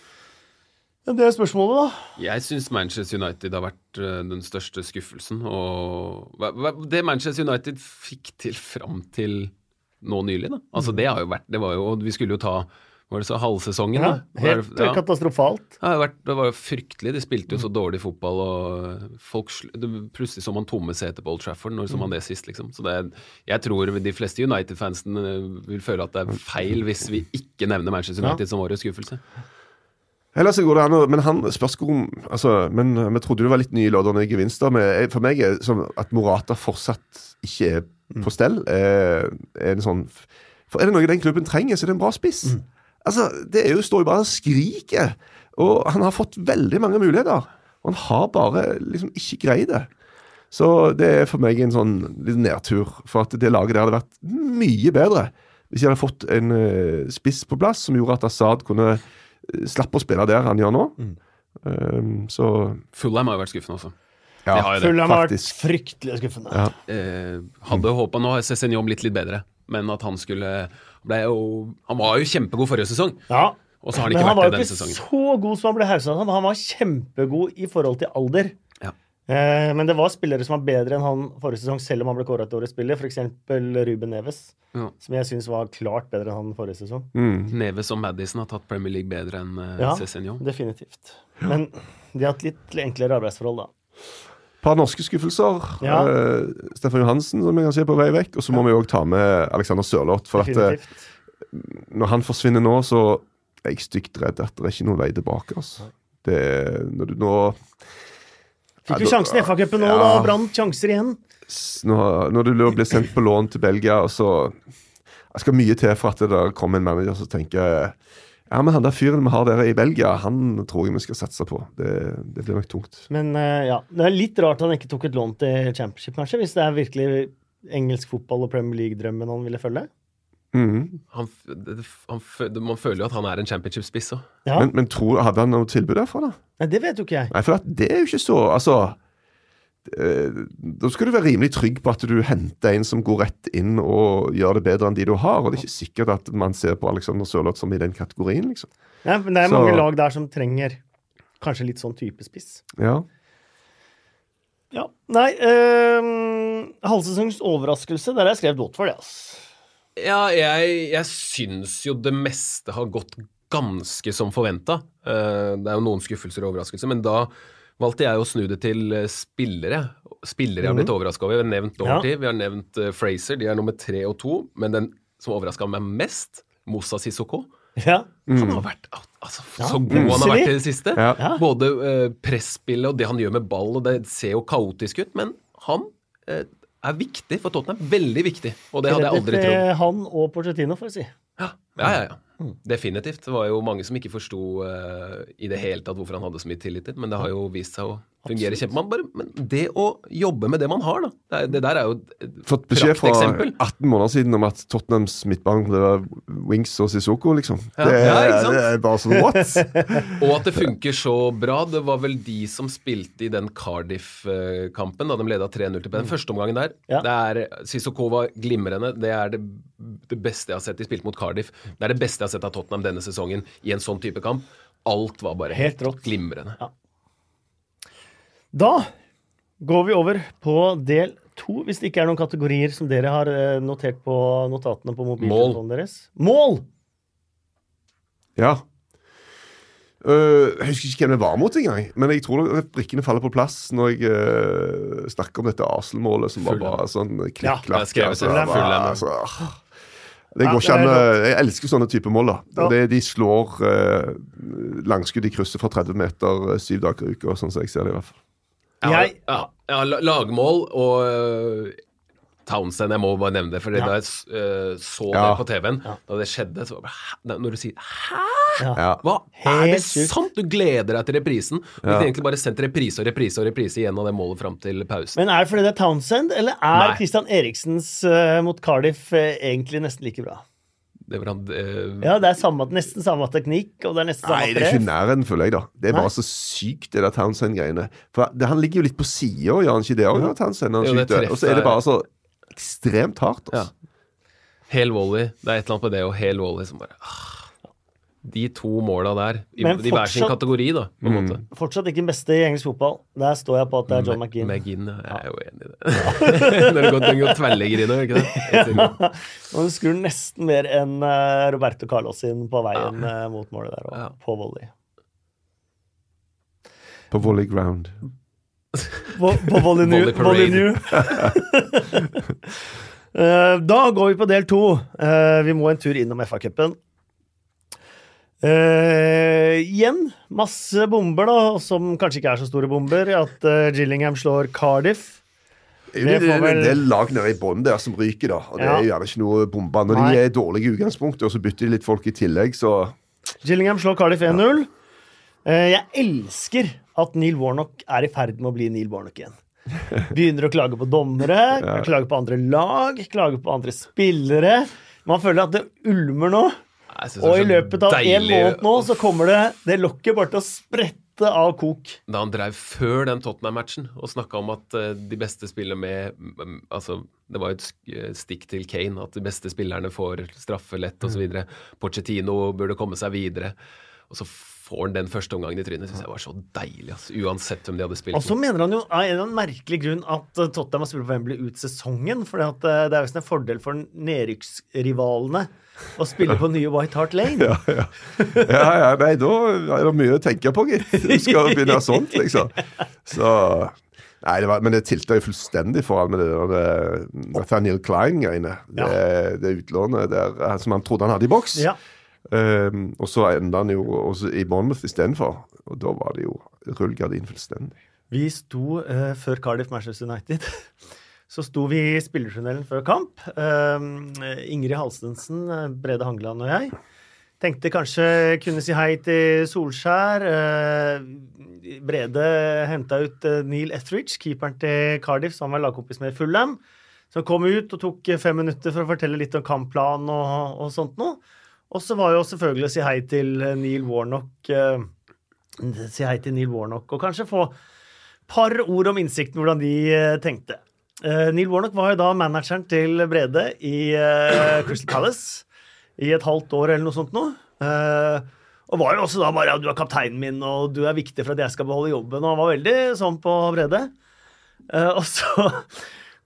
ja, det er spørsmålet, da. Jeg syns Manchester United har vært eh, den største skuffelsen. Og det Manchester United fikk til fram til nå nylig, da. Altså, det har jo vært Det var jo Vi skulle jo ta var det så halvsesongen, Ja, da? helt Ja. eh, katastrofalt. Det, har det var jo fryktelig. De spilte jo så dårlig fotball, og folk det, Plutselig så man tomme seter på Old Trafford. Når så man det sist, liksom? Så det, jeg tror de fleste United-fansen eh, vil føle at det er feil hvis vi ikke nevner Manchester United som årets skuffelse. Ellers så går det an å Men han spørs om altså, Men eh, vi trodde det var litt nye lodder i gevinster. Men for meg er det sånn at Morata fortsatt ikke er på stell. Er, er en sånn For er det noe den klubben trenger, så er det en bra spiss. Altså, Det er jo, står jo bare og skriker. Og han har fått veldig mange muligheter. Og han har bare liksom ikke greid det. Så det er for meg en sånn litt nedtur. For at det laget der hadde vært mye bedre hvis de hadde fått en eh, spiss på plass som gjorde at Assad kunne eh, slappe å spille der han gjør nå. Um, så Fulham har jo vært skuffende også. ja, har. Fulham har vært fryktelig skuffende. Ja. Eh, hadde håpa Nå har Cézinho blitt litt bedre, men at han skulle jo, Han var jo kjempegod forrige sesong, Ja. og så har han Men ikke han var vært jo det denne ikke sesongen. så god som han ble hausa av. Han var kjempegod i forhold til alder. Ja. Eh, men det var spillere som var bedre enn han forrige sesong, selv om han ble kåra til årets spiller. F.eks. Ruben Neves, Ja. som jeg syns var klart bedre enn han forrige sesong. Mm. Neves og Madison har tatt Premier League bedre enn uh, Ja. Cézinho. Definitivt. Men de har hatt litt enklere arbeidsforhold, da. Par norske skuffelser. Ja. Uh, Stefan Johansen, som vi kan se på vei vekk. Og så må vi òg ta med Alexander Sørloth. For at eh, når han forsvinner nå, så er jeg stygt redd at det er ikke noen vei tilbake. Altså. Det når du nå Fikk jo sjansen i FA-cupen nå, Ja. da. Brant sjanser igjen. Når, når du blir sendt på lån til Belgia, og så Det skal mye til for at det der kommer en manager som tenker ja, men han der fyren vi har der i Belgia, han tror jeg vi skal satse på. Det, det blir nok tungt. Men eh, ja, det er litt rart han ikke tok et lån til Championship, kanskje, hvis det er virkelig engelsk fotball og Premier League-drømmen han ville følge. Mm. Han, det, han, man føler jo at han er en championship-spiss òg. Ja, Men, men tror, hadde han noe tilbud derfra, da? Nei, det vet jo ikke jeg. Nei, for at det er jo ikke så Altså Da skal du være rimelig trygg på at du henter en som går rett inn og gjør det bedre enn de du har. Og det er ikke sikkert at man ser på Alexander Sørloth som i den kategorien, liksom. Ja, men det er Så- mange lag der som trenger kanskje litt sånn type spiss. Ja. Ja, Nei, øh, halvsesongens overraskelse, der har jeg skrevet Watford, altså. Ja, jeg, jeg syns jo det meste har gått ganske som forventa. det er jo noen skuffelser og overraskelser, men da valgte jeg å snu det til eh, spillere. Spillere jeg har blitt overraska over. Vi har nevnt Doherty, vi har nevnt eh, Fraser. De er nummer tre og to. Men den som overraska meg mest, Moussa Sissoko. Ja. Han har vært altså, Ja, så god han har vært i det siste. Ja. Ja. Både uh, presspillet og det han gjør med ball, og det ser jo kaotisk ut, men han eh, er viktig for Tottenham. Veldig viktig, og det hadde jeg aldri trodd. Han og Porcettino, for å si. Ja, ja, ja. Definitivt. Det var jo mange som ikke forsto uh, i det hele tatt hvorfor han hadde så mye tillit til, men det har jo vist seg å fungere kjempebra. men det å jobbe med det man har, da. Det, er, der er jo et Fått beskjed fra prakteksempel. 18 måneder siden om at Tottenhams midtbane var Wings og Sissoko, liksom. Ja. Det, Ja, er, sant? det er bare sånn what? <laughs> Og at det funker så bra. Det var vel de som spilte i den Cardiff-kampen, da de leda 3-0 til Den første omgangen der. Ja. Det er Sissoko var glimrende. Det er det, det beste jeg har sett. De spilte mot Cardiff. Det er det beste jeg har sett av Tottenham denne sesongen i en sånn type kamp. Alt var bare Helt rått. glimrende. Da går vi over på del to, hvis det ikke er noen kategorier som dere har eh, notert på notatene på mobiltelefonen deres. Mål! Ja. Uh, jeg husker ikke hvem det var mot engang, men jeg tror brikkene faller på plass når jeg uh, snakker om dette Arsenal-målet som var bare sånn klikk-klakk. Ja, altså, det. det var- ja. altså, ah. det Ja, går ikke an Jeg elsker sånne typer mål. da Ja. Det, De slår langskudd i krysset fra 30 meter syv dager i uka, sånn som jeg ser det i hvert fall. Ja, Jeg- ja, ja, la- lagmål og øh, Townsend, jeg må bare nevne det. For Ja. da jeg øh, så Ja. det på TV-en, Ja. da det skjedde, så bare Hæ? Når du sier 'hæ'? Ja. Hva Helt er det sant? Du gleder deg til reprisen. Du Ja. kunne egentlig bare sendt reprise og reprise og reprise igjen av det målet fram til pausen. Men er det fordi det er Townsend, eller er Nei. Christian Eriksens uh, mot Cardiff uh, egentlig nesten like bra? Det var han, øh, Ja, det er samme, nesten samme teknikk, og det er nesten samme Nei, det er ikke nærheten, føler jeg, da. Det er Nei. bare så sykt, det der Townsend-greiene. For det, Han ligger jo litt på sida, gjør han ikke det òg, Townsend? han Jo, skyter? Og så er det bare så ekstremt hardt. Ja. Altså. Hel volley. Det er et eller annet på det og hel volley som bare ah. De to måla der, i, fortsatt, i hver sin kategori, da, på en måte. Fortsatt ikke den beste i engelsk fotball. Der står jeg på at det er John McGinn. McGinn, ja, jeg er jo enig i det. <laughs> Når <laughs> det går, den går tverrlegger inn, gjør det ikke det? ja. Og du skrur nesten mer enn eh, Roberto Carlos inn på veien ja. mot målet der, og Ja. på volley. På volley ground. På, på volley new. Volley new. <laughs> Eh, da går vi på del to. Eh, vi må en tur innom FA-cupen. Eh, igjen masse bomber, da, som kanskje ikke er så store bomber. At uh, Gillingham slår Cardiff. Det Det det, vel- det er lag nede i bånn der som ryker, da. Og det Ja. er jo gjerne ikke noe bomber. Når Nei. de er i dårlige utgangspunkter, og så bytter de litt folk i tillegg, så Gillingham slår Cardiff 1-0. Uh, jeg elsker at Neil Warnock er i ferd med å bli Neil Warnock igjen. <laughs> Begynner å klage på dommere, klage på andre lag, klage på andre spillere. Man føler at det ulmer nå. Og i løpet av en deilig måned nå så kommer det det lokket bare til å sprette av kok. Da han drev før den Tottenham-matchen og snakka om at eh, de beste spiller med mm, Altså, det var et eh, stikk til Kane, at de beste spillerne får straffe lett osv. Mm. Pochettino burde komme seg videre. Og så får han den første omgangen i trynet. Syns jeg var så deilig, altså, uansett hvem de hadde spilt Og så mener han jo av en eller annen merkelig grunn at eh, Tottenham har spilt på Wembley ut sesongen. For det er visst en fordel for nedrykksrivalene å spille på nye White Hart <laughs> Lane. ja, ja. ja, ja, nei, da er det mye å tenke på, gitt. Du skal begynne sånt, liksom. Så Nei, det var, men det tilta jo fullstendig for ham med det der eh, Nathaniel Klein-greiene. Det, det utlånet der, eh, som han trodde han hadde i boks. Ja. Um, og så enda han jo også i Bournemouth istedenfor. Og da var det jo rullegardin fullstendig. Vi sto uh, før Cardiff Manchester United. <laughs> Så sto vi i spillertunnelen før kamp. Um, Ingrid Halstensen, eh, Brede Hangeland og jeg. Tenkte kanskje kunne si hei til Solskjær. Uh, Brede henta ut Neil Etheridge, keeperen til Cardiff, som var lagkompis med Fulham. Som kom ut og tok fem minutter for å fortelle litt om kampplanen og, og sånt noe. Og så var jo selvfølgelig å si hei til Neil Warnock. Eh, si hei til Neil Warnock, og kanskje få par ord om innsikten, hvordan de eh, tenkte. Eh, Neil Warnock var jo da manageren til Brede i eh, Crystal Palace i et halvt år eller noe sånt noe. Eh, og var jo også da bare ja, du er kapteinen min, og du er viktig for at jeg skal beholde jobben. Og han var veldig sånn på Brede. Eh, og så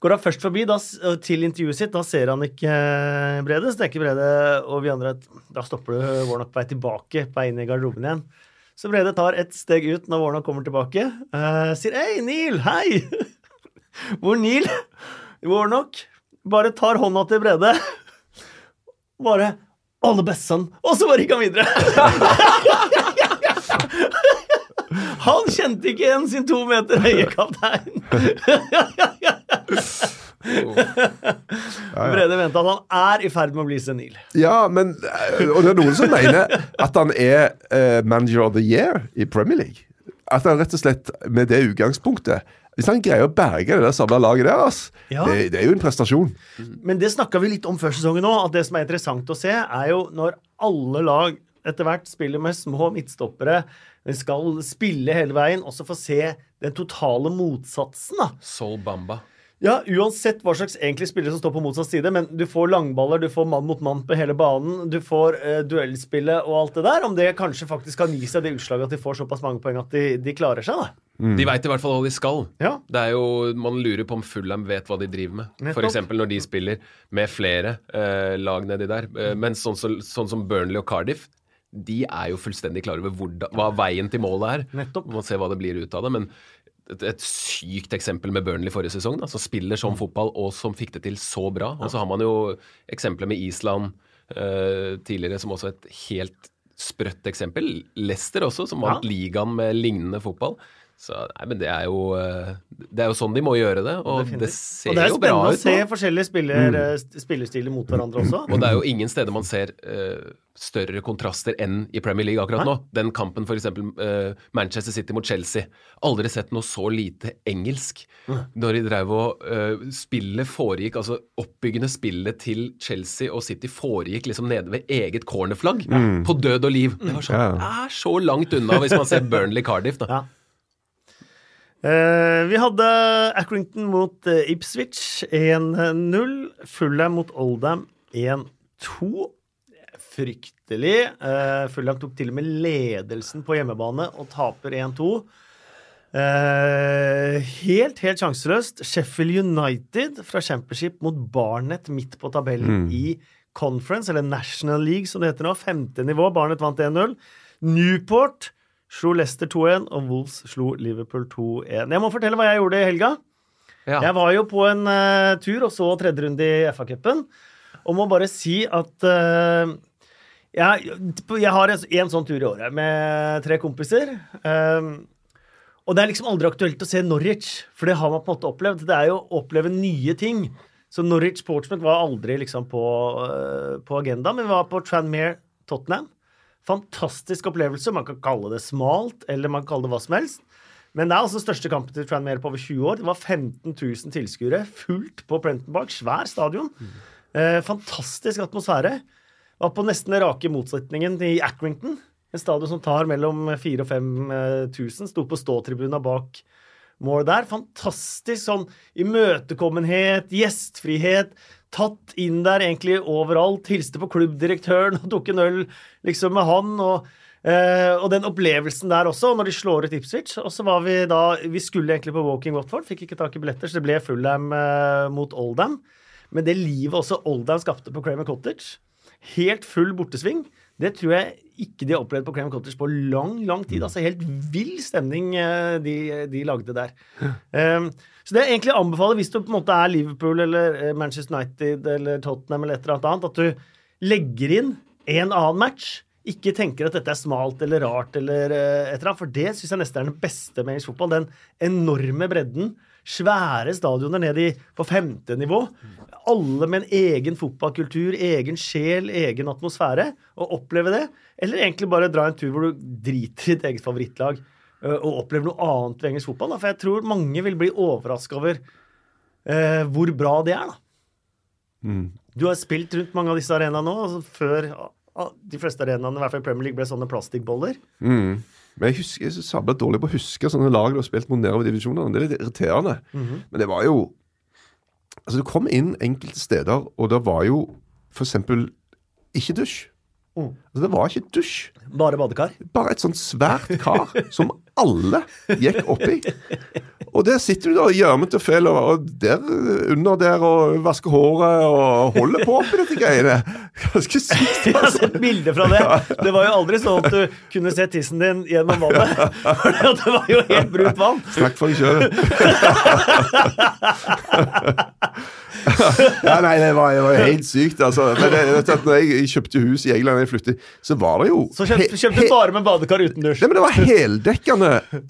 går han først forbi da, til intervjuet sitt. Da ser han ikke eh, Brede. Så tenker Brede og vi andre at da stopper du Warnock på vei tilbake, på vei inn i garderoben igjen. Så Brede tar et steg ut når Warnock kommer tilbake. Uh, sier 'Hei, Neil! Hei!' <laughs> Hvor Neil, Warnock, bare tar hånda til Brede. Bare 'All the best, son'. Og så bare gikk han videre. <laughs> Han kjente ikke igjen sin to meter høye kaptein. <laughs> Brede mente at han er i ferd med å bli senil. Ja, men eh, Og det er noen som mener at han er uh, manager of the year i Premier League. At han rett og slett med det utgangspunktet Hvis han greier å berge det der samla laget der, ass, Ja. det, det er jo en prestasjon. Men det snakka vi litt om før sesongen òg, at det som er interessant å se, er jo når alle lag etter hvert spiller med små midtstoppere, skal spille hele veien, og så få se den totale motsatsen, da. Sol Bamba. Ja, uansett hva slags egentlig spillere som står på motsatt side, men du får langballer, du får mann mot mann på hele banen, du får eh, duellspillet og alt det der. Om det kanskje faktisk kan gi seg det utslaget at de får såpass mange poeng at de, de klarer seg, da. De veit i hvert fall hva de skal. Ja. Det er jo, Man lurer på om Fulham vet hva de driver med. F.eks. når de spiller med flere eh, lag nedi der. Eh, men sånn, som- sånn som Burnley og Cardiff, de er jo fullstendig klare over hva veien til målet er. Nettopp. Man må se hva det blir ut av det. Men et, et sykt eksempel med Burnley forrige sesong, da, som spiller sånn fotball og som fikk det til så bra. Og så har man jo eksempler med Island uh, tidligere som også et helt sprøtt eksempel. Leicester også, som vant Ja. ligaen med lignende fotball. Så nei, men det er jo eh, Det er jo sånn de må gjøre det, og det Definitivt. ser og det er jo bra spennende å se. Mm. forskjellige spiller, mm. spillestiler mot hverandre også. Og det er jo ingen steder man ser eh, større kontraster enn i Premier League akkurat nå. Den kampen f.eks. Uh, Manchester City mot Chelsea. Aldri sett noe så lite engelsk. Når de drev og uh, Spillet foregikk, altså oppbyggende spillet til Chelsea og City foregikk liksom nede ved eget cornerflagg. På død og liv. Det var sånn, Ja. er så langt unna hvis man ser <laughs> Burnley Cardiff. da. Ja. Uh, vi hadde Accrington mot eh, Ipswich 1-0. Fulham mot Oldham 1-2. Fryktelig. Uh, Fulham tok til og med ledelsen på hjemmebane og taper 1-2. Uh, helt, helt sjanseløst. Sheffield United fra Championship mot Barnet midt på tabellen i Conference, eller National League som det heter nå. Femte nivå. Barnet vant 1-0. Newport slo Leicester 2-1, og Wolves slo Liverpool 2-1. Jeg må fortelle hva jeg gjorde i helga. Ja. Jeg var jo på en uh, tur og så tredje runde i FA-cupen, og må bare si at eh, jeg, jeg har en, en sånn tur i året med tre kompiser. Um, og det er liksom aldri aktuelt å se Norwich, for det har man på en måte opplevd. Det er jo å oppleve nye ting. Så Norwich Portsmouth var aldri liksom på, uh, på agendaen, men vi var på Tranmere Tottenham. Fantastisk opplevelse. Man kan kalle det smalt, eller man kan kalle det hva som helst. Men det er altså den største kampen til Tranmere på over 20 år. Det var 15 000 tilskuere. Fullt på Prenton Park. Svær stadion. Eh, fantastisk atmosfære. Var på nesten den rake motsetningen i Accrington. En stadion som tar mellom 4000 og 5000. Sto på ståtribuna bak mål der. Fantastisk sånn imøtekommenhet, gjestfrihet. Tatt inn der egentlig overalt. Hilste på klubbdirektøren og tok en øl liksom med han. og Uh, og den opplevelsen der også, når de slår ut Ipswich. Og så var vi da Vi skulle egentlig på Walking Watford, fikk ikke tak i billetter, så det ble Fulham uh, mot Oldham. Men det livet også Oldham skapte på Cramer Cottage, helt full bortesving, det tror jeg ikke de har opplevd på Cram Cottage på lang, lang tid. Altså helt vill stemning eh, de, de lagde der. Um, så det jeg egentlig anbefaler, hvis du på en måte er Liverpool eller eh, Manchester United eller Tottenham eller et eller annet at du legger inn en annen match ikke tenker at dette er smalt eller rart eller eh, et eller annet. For det syns jeg nesten er den beste med engelsk fotball. Den enorme bredden. Svære stadioner ned i, på femte nivå. Alle med en egen fotballkultur, egen sjel, egen atmosfære. Og oppleve det. Eller egentlig bare dra en tur hvor du driter i ditt eget favorittlag eh, og opplever noe annet ved engelsk fotball. Da. For jeg tror mange vil bli overraska over eh, hvor bra det er. da. Mm. Du har spilt rundt mange av disse arenaene nå. Altså før ah, de fleste arenaene, i hvert fall i Premier League, ble sånne plastikkboller. Mm. Men jeg husker, jeg så sabla dårlig på å huske sånne lag du har spilt mot nedover divisjonene. Det er litt irriterende. Men det var jo Altså, du kom inn enkelte steder, og det var jo for eksempel ikke dusj. Mm. Altså, det var ikke dusj. Bare badekar. Bare et sånt svært kar som alle gikk oppi. Og der sitter du da gjørmete og fæl og der under der og vasker håret og holder på med dette greiene. Ganske sykt. Jeg har altså. sett bilder fra det. Det var jo aldri sånn at du kunne se tissen din gjennom vannet. For det var jo helt brunt vann. Snakk for deg sjøl. ja, nei, det var, det var helt sykt, altså. Men det, vet du når jeg kjøpte hus i England jeg flyttet, så var det jo Så kjøpte, kjøpte du bare med badekar uten dusj. Nei, men det var heldekkende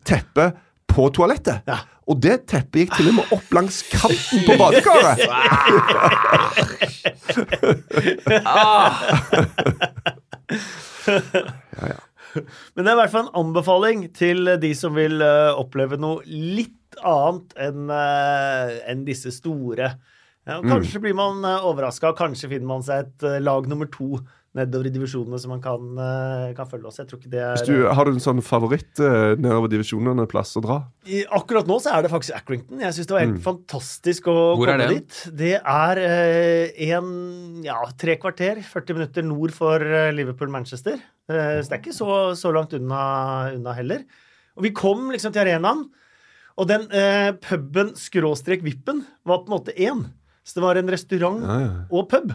teppe på toalettet. Ja. Og det teppet gikk til og med opp langs kanten på badekaret. Men det er i hvert fall en anbefaling til de som vil uh, oppleve noe litt annet enn uh, en disse store. Ja, kanskje kanskje blir man uh, overraska, kanskje finner man seg et eh, lag nummer to nedover i divisjonene som man kan, eh, kan følge oss. Jeg tror ikke det er Hvis du, har du en sånn favoritt uh, nedover divisjonene, plass å dra? I, akkurat nå så er det faktisk Accrington. Jeg syns det var helt fantastisk å Hvor komme det? dit. Det er eh, en ja, tre kvarter, 40 minutter nord for eh, Liverpool-Manchester. Eh, så det er ikke så, så langt unna, unna heller. Og vi kom liksom til arenaen, og den eh, puben skråstrek vippen var på en måte én. Så det var en restaurant Ja, ja. og pub.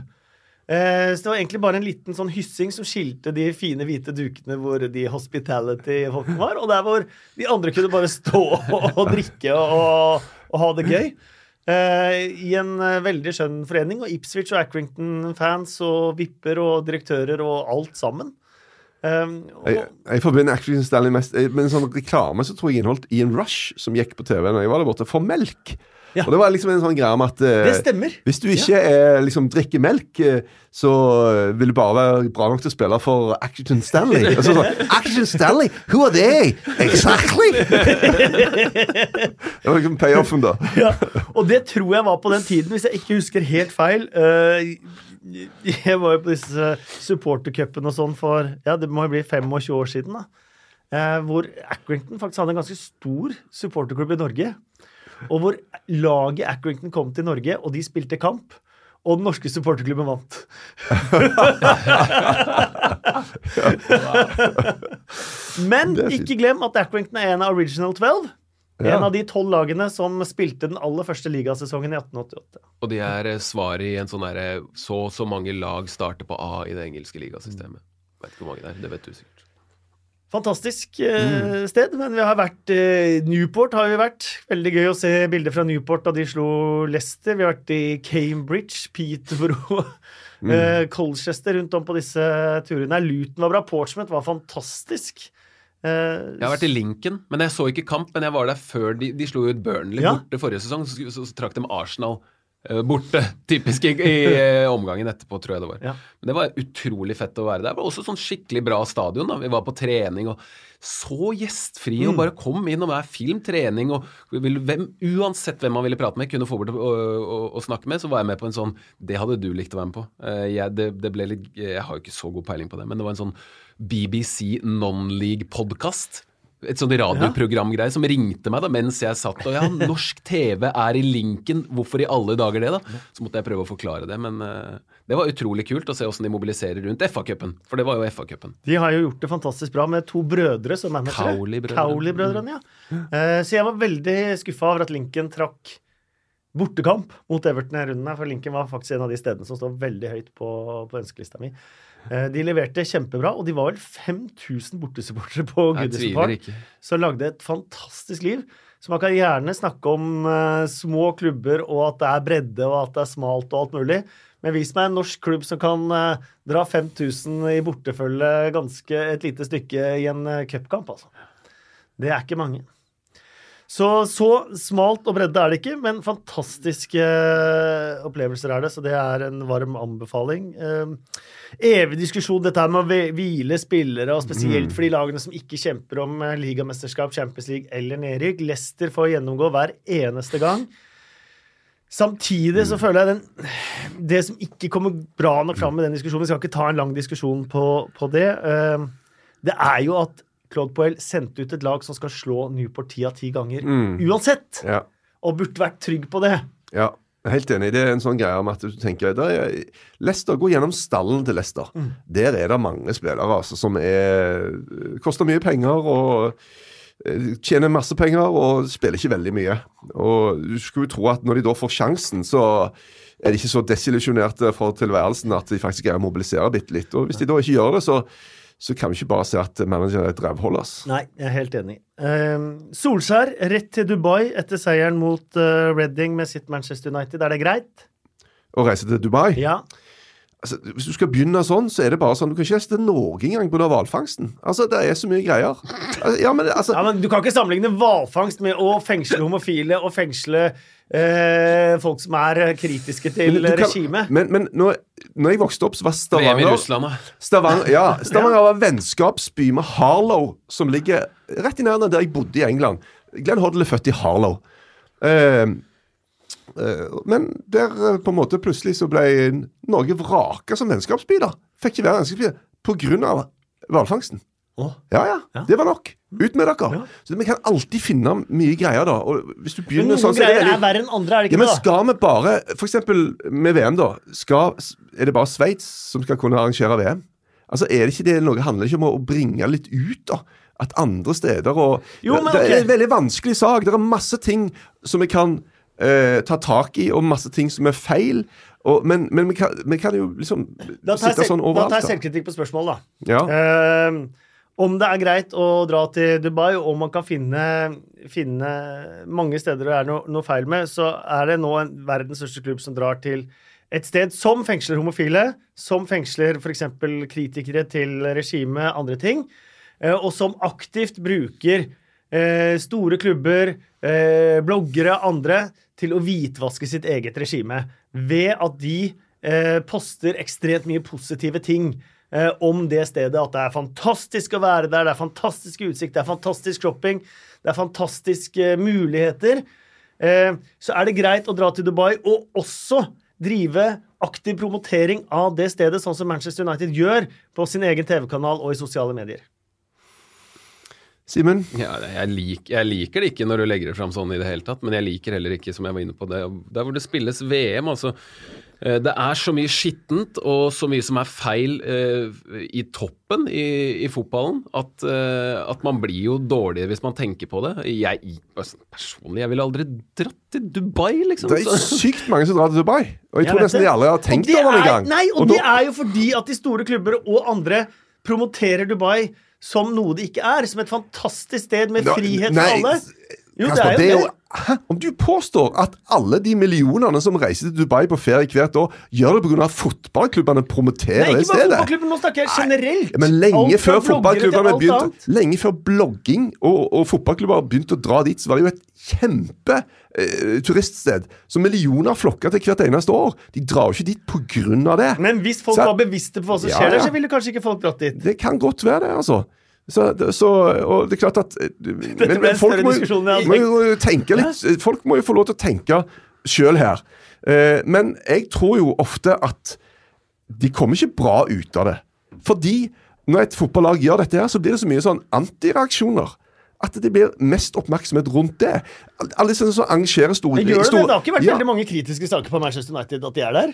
Eh, så det var egentlig bare en liten sånn hyssing som skilte de fine hvite dukene hvor de hospitality-folkene var, og der hvor de andre kunne bare stå og, og drikke og, og ha det gøy. Eh, I en eh, veldig skjønn forening, og Ipswich og Accrington-fans og vipper og direktører og alt sammen. Um, og, Jeg, jeg forbinder Action Stanley mest med en sånn reklame som tror jeg inneholdt Ian Rush, som gikk på TV når jeg var der borte, for melk. Ja. Og det var liksom en sånn greie om at eh, det stemmer. Hvis du ikke er, liksom, drikker melk, eh, så eh, vil du bare være bra nok til å spille for Action Stanley. Og så sånn, Action Stanley? Who are they? Exactly! <laughs> det var liksom payoffen, da. Ja, og det tror jeg var på den tiden, hvis jeg ikke husker helt feil. Uh, jeg var jo på disse supportercupene og sånn for ja, det må jo bli 25 år siden. da. Eh, hvor Accrington faktisk hadde en ganske stor supporterklubb i Norge. Og hvor laget Accrington kom til Norge, og de spilte kamp. Og den norske supporterklubben vant. <laughs> Men ikke glem at Accrington er en av Original 12. Ja. En av de tolv lagene som spilte den aller første ligasesongen i 1888. Og de er eh, svaret i en sånn herre Så og så mange lag starter på A i det engelske ligasystemet. Vet ikke hvor mange det er. Det vet du sikkert. Fantastisk eh, sted, men vi har vært eh, Newport har vi vært. Veldig gøy å se bilder fra Newport da de slo Leicester. Vi har vært i Cambridge, Peterborough, <laughs> eh, Colchester rundt om på disse turene. Luton var bra. Portsmouth var fantastisk. Eh, Jeg har vært i Lincoln, men jeg så ikke kamp. Men jeg var der før de, de slo ut Burnley Ja. borte forrige sesong. Så, så, så trakk de Arsenal eh, borte. <laughs> Typisk i, i eh, omgangen etterpå, tror jeg det var. Ja. Men det var utrolig fett å være der. Det var også sånn skikkelig bra stadion. da. Vi var på trening og så gjestfrie Mm. og bare kom inn og være film, trening og hvem, Uansett hvem man ville prate med, kunne få bort og, og, og snakke med, så var jeg med på en sånn Det hadde du likt å være med på. Eh, jeg, det, det ble litt, jeg har jo ikke så god peiling på det, men det var en sånn BBC non-league-podkast. Et sånt radioprogramgreie som ringte meg da mens jeg satt og ja, norsk TV er i linken, hvorfor i alle dager det, da? Så måtte jeg prøve å forklare det, men uh, det var utrolig kult å se åssen de mobiliserer rundt FA-cupen, for det var jo FA-cupen. De har jo gjort det fantastisk bra med to brødre som managere. Cowley-brødrene. Cowley-brødrene, ja. Uh, så jeg var veldig skuffa over at Lincoln trakk bortekamp mot Everton i runden her, for Lincoln var faktisk en av de stedene som står veldig høyt på, på ønskelista mi. Eh, de leverte kjempebra, og de var vel 5000 bortesupportere på Goodison Park, som lagde et fantastisk liv. Så man kan gjerne snakke om uh, små klubber og at det er bredde og at det er smalt og alt mulig. Men vis meg en norsk klubb som kan uh, dra 5000 i bortefølge ganske et lite stykke i en uh, cupkamp, altså. Det er ikke mange. Så så smalt og bredde er det ikke, men fantastiske eh, opplevelser er det. Så det er en varm anbefaling. Eh, evig diskusjon dette med å hvile spillere, og spesielt for de lagene som ikke kjemper om eh, ligamesterskap, Champions League eller nedrykk. Leicester får gjennomgå hver eneste gang. Samtidig så føler jeg den Det som ikke kommer bra nok fram med den diskusjonen Vi skal ikke ta en lang diskusjon på, på det. det er jo at Claude Poel sendte ut et lag som skal slå Newport ti av ti ganger uansett. Ja. Og burde vært trygg på det. Ja, helt enig. Det er en sånn greie om at du tenker der er, Leicester, Gå gjennom stallen til Leicester. Der er det mange spillere altså, som er koster mye penger og eh, tjener masse penger og spiller ikke veldig mye. Og Du skulle jo tro at når de da får sjansen, så er de ikke så desillusjonerte for tilværelsen at de faktisk greier å mobilisere bitte litt. Og Hvis de da ikke gjør det, så, så kan vi ikke bare se at manageren er et rævhold. Nei, jeg er helt enig. Eh, Solskjær rett til Dubai etter seieren mot uh, Reading med sitt Manchester United. Er det greit? Å reise til Dubai Ja. altså, Hvis du skal begynne sånn, så er det bare sånn Du kan ikke reise til Norge engang pga. hvalfangsten. Altså, det er så mye greier. Altså, Ja, men altså ja, men Du kan ikke sammenligne hvalfangst med å fengsle homofile og fengsle eh, folk som er kritiske til regimet. Men, men når, når jeg vokste opp, så var VM i Stavanger Russland, da. Stavanger, <laughs> ja, Stavanger var vennskapsby med Harlow, som ligger rett i nærheten av der jeg bodde i England. Glenn Hoddle er født i Harlow. Eh, eh, men der eh, på en måte plutselig så ble Norge vraka som vennskapsby. da. Fikk ikke være vennskapsby av hvalfangsten. Å. Ja, ja, Ja. Det var nok. Ut med dere. Ja. Så Vi kan alltid finne mye greier, da. Og hvis du Men noen sånn, så er greier det er verre enn andre, er det ja, ikke men det? da? skal vi bare eksempel med VM, da. Skal, er det bare Sveits som skal kunne arrangere VM? Altså, Er det ikke det noe handler det ikke om å bringe litt ut, da? At andre steder og Jo, men Det er en veldig vanskelig sak. Det er masse ting som vi kan eh, ta tak i, og masse ting som er feil. Og, men men vi, kan, vi kan jo liksom sitte sånn overalt. da tar jeg selvkritikk på spørsmålet, da. Ja. Eh, om det er greit å dra til Dubai, og om man kan finne, finne mange steder det er noe, noe feil med, så er det nå en verdens største klubb som drar til et sted som fengsler homofile, som fengsler f.eks. kritikere til regimet, andre ting, eh, og som aktivt bruker eh, store klubber, eh, bloggere, andre, til å hvitvaske sitt eget regime ved at de poster ekstremt mye positive ting eh, om det stedet. At det er fantastisk å være der, det er fantastisk utsikt, det er fantastisk shopping, det er fantastiske muligheter. Eh, så er det greit å dra til Dubai og også drive aktiv promotering av det stedet, sånn som Manchester United gjør på sin egen TV-kanal og i sosiale medier. Simen? Ja, jeg, lik, jeg liker det ikke når du legger det fram sånn i det hele tatt, men jeg liker heller ikke, som jeg var inne på, det der hvor det spilles VM. altså eh, Det er så mye skittent og så mye som er feil eh, i toppen i, i fotballen, at, eh, at man blir jo dårligere hvis man tenker på det. Jeg altså, personlig, jeg ville aldri dratt til Dubai, liksom. Det er sykt mange som drar til Dubai. Og jeg Jeg tror nesten det. de alle har tenkt over det en gang. Nei, og, og det er jo fordi at de store klubber og andre promoterer Dubai som noe det ikke er. Som et fantastisk sted med frihet for alle. Jo, det Kasper, er det er jo det. Hæ? Om du påstår at alle de millionene som reiser til Dubai på ferie hvert år, gjør det pga. at fotballklubbene promoterer Nei, det ikke bare stedet fotballklubben, nå snakker jeg generelt. Nei, Men lenge Alt før fotballklubbene begynte. Lenge før blogging og, og fotballklubber begynte å dra dit, så var det jo et kjempe eh, turiststed. som millioner flokker til hvert eneste år. De drar jo ikke dit av det. Men hvis folk Så- var bevisste på hva som Ja, skjer der, så ville kanskje ikke folk dratt dit. Det kan godt være det, altså. Så, så, og det er klart at <laughs> men, men, folk, må, må litt Folk må jo få lov til å tenke sjøl her. Eh, men jeg tror jo ofte at de kommer ikke bra ut av det. Fordi når et fotballag gjør dette her, så blir det så mye sånn antireaksjoner. At det blir mest oppmerksomhet rundt det. Alle disse som arrangerer store det store- Det har ikke vært Ja. veldig mange kritiske saker på Manchester United at de er der.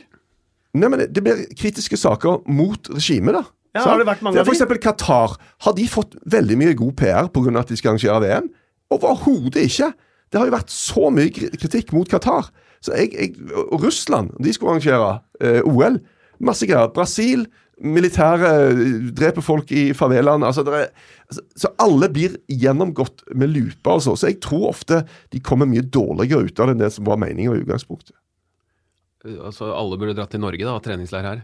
Nei, men det blir kritiske saker mot regimet, da. Ja, har det vært mange det er? For eksempel Qatar. Har de fått veldig mye god PR pga. at de skal arrangere VM? Overhodet ikke. Det har jo vært så mye kritikk mot Qatar. Så jeg, jeg, Russland, de skulle arrangere eh, OL. Masse greier. Brasil Militæret dreper folk i favelaen. Altså, altså, så alle blir gjennomgått med lupa Altså. Så jeg tror ofte de kommer mye dårligere ut av det enn det som var meninga i utgangspunktet. Altså, alle burde dratt til Norge, da, og treningsleir her.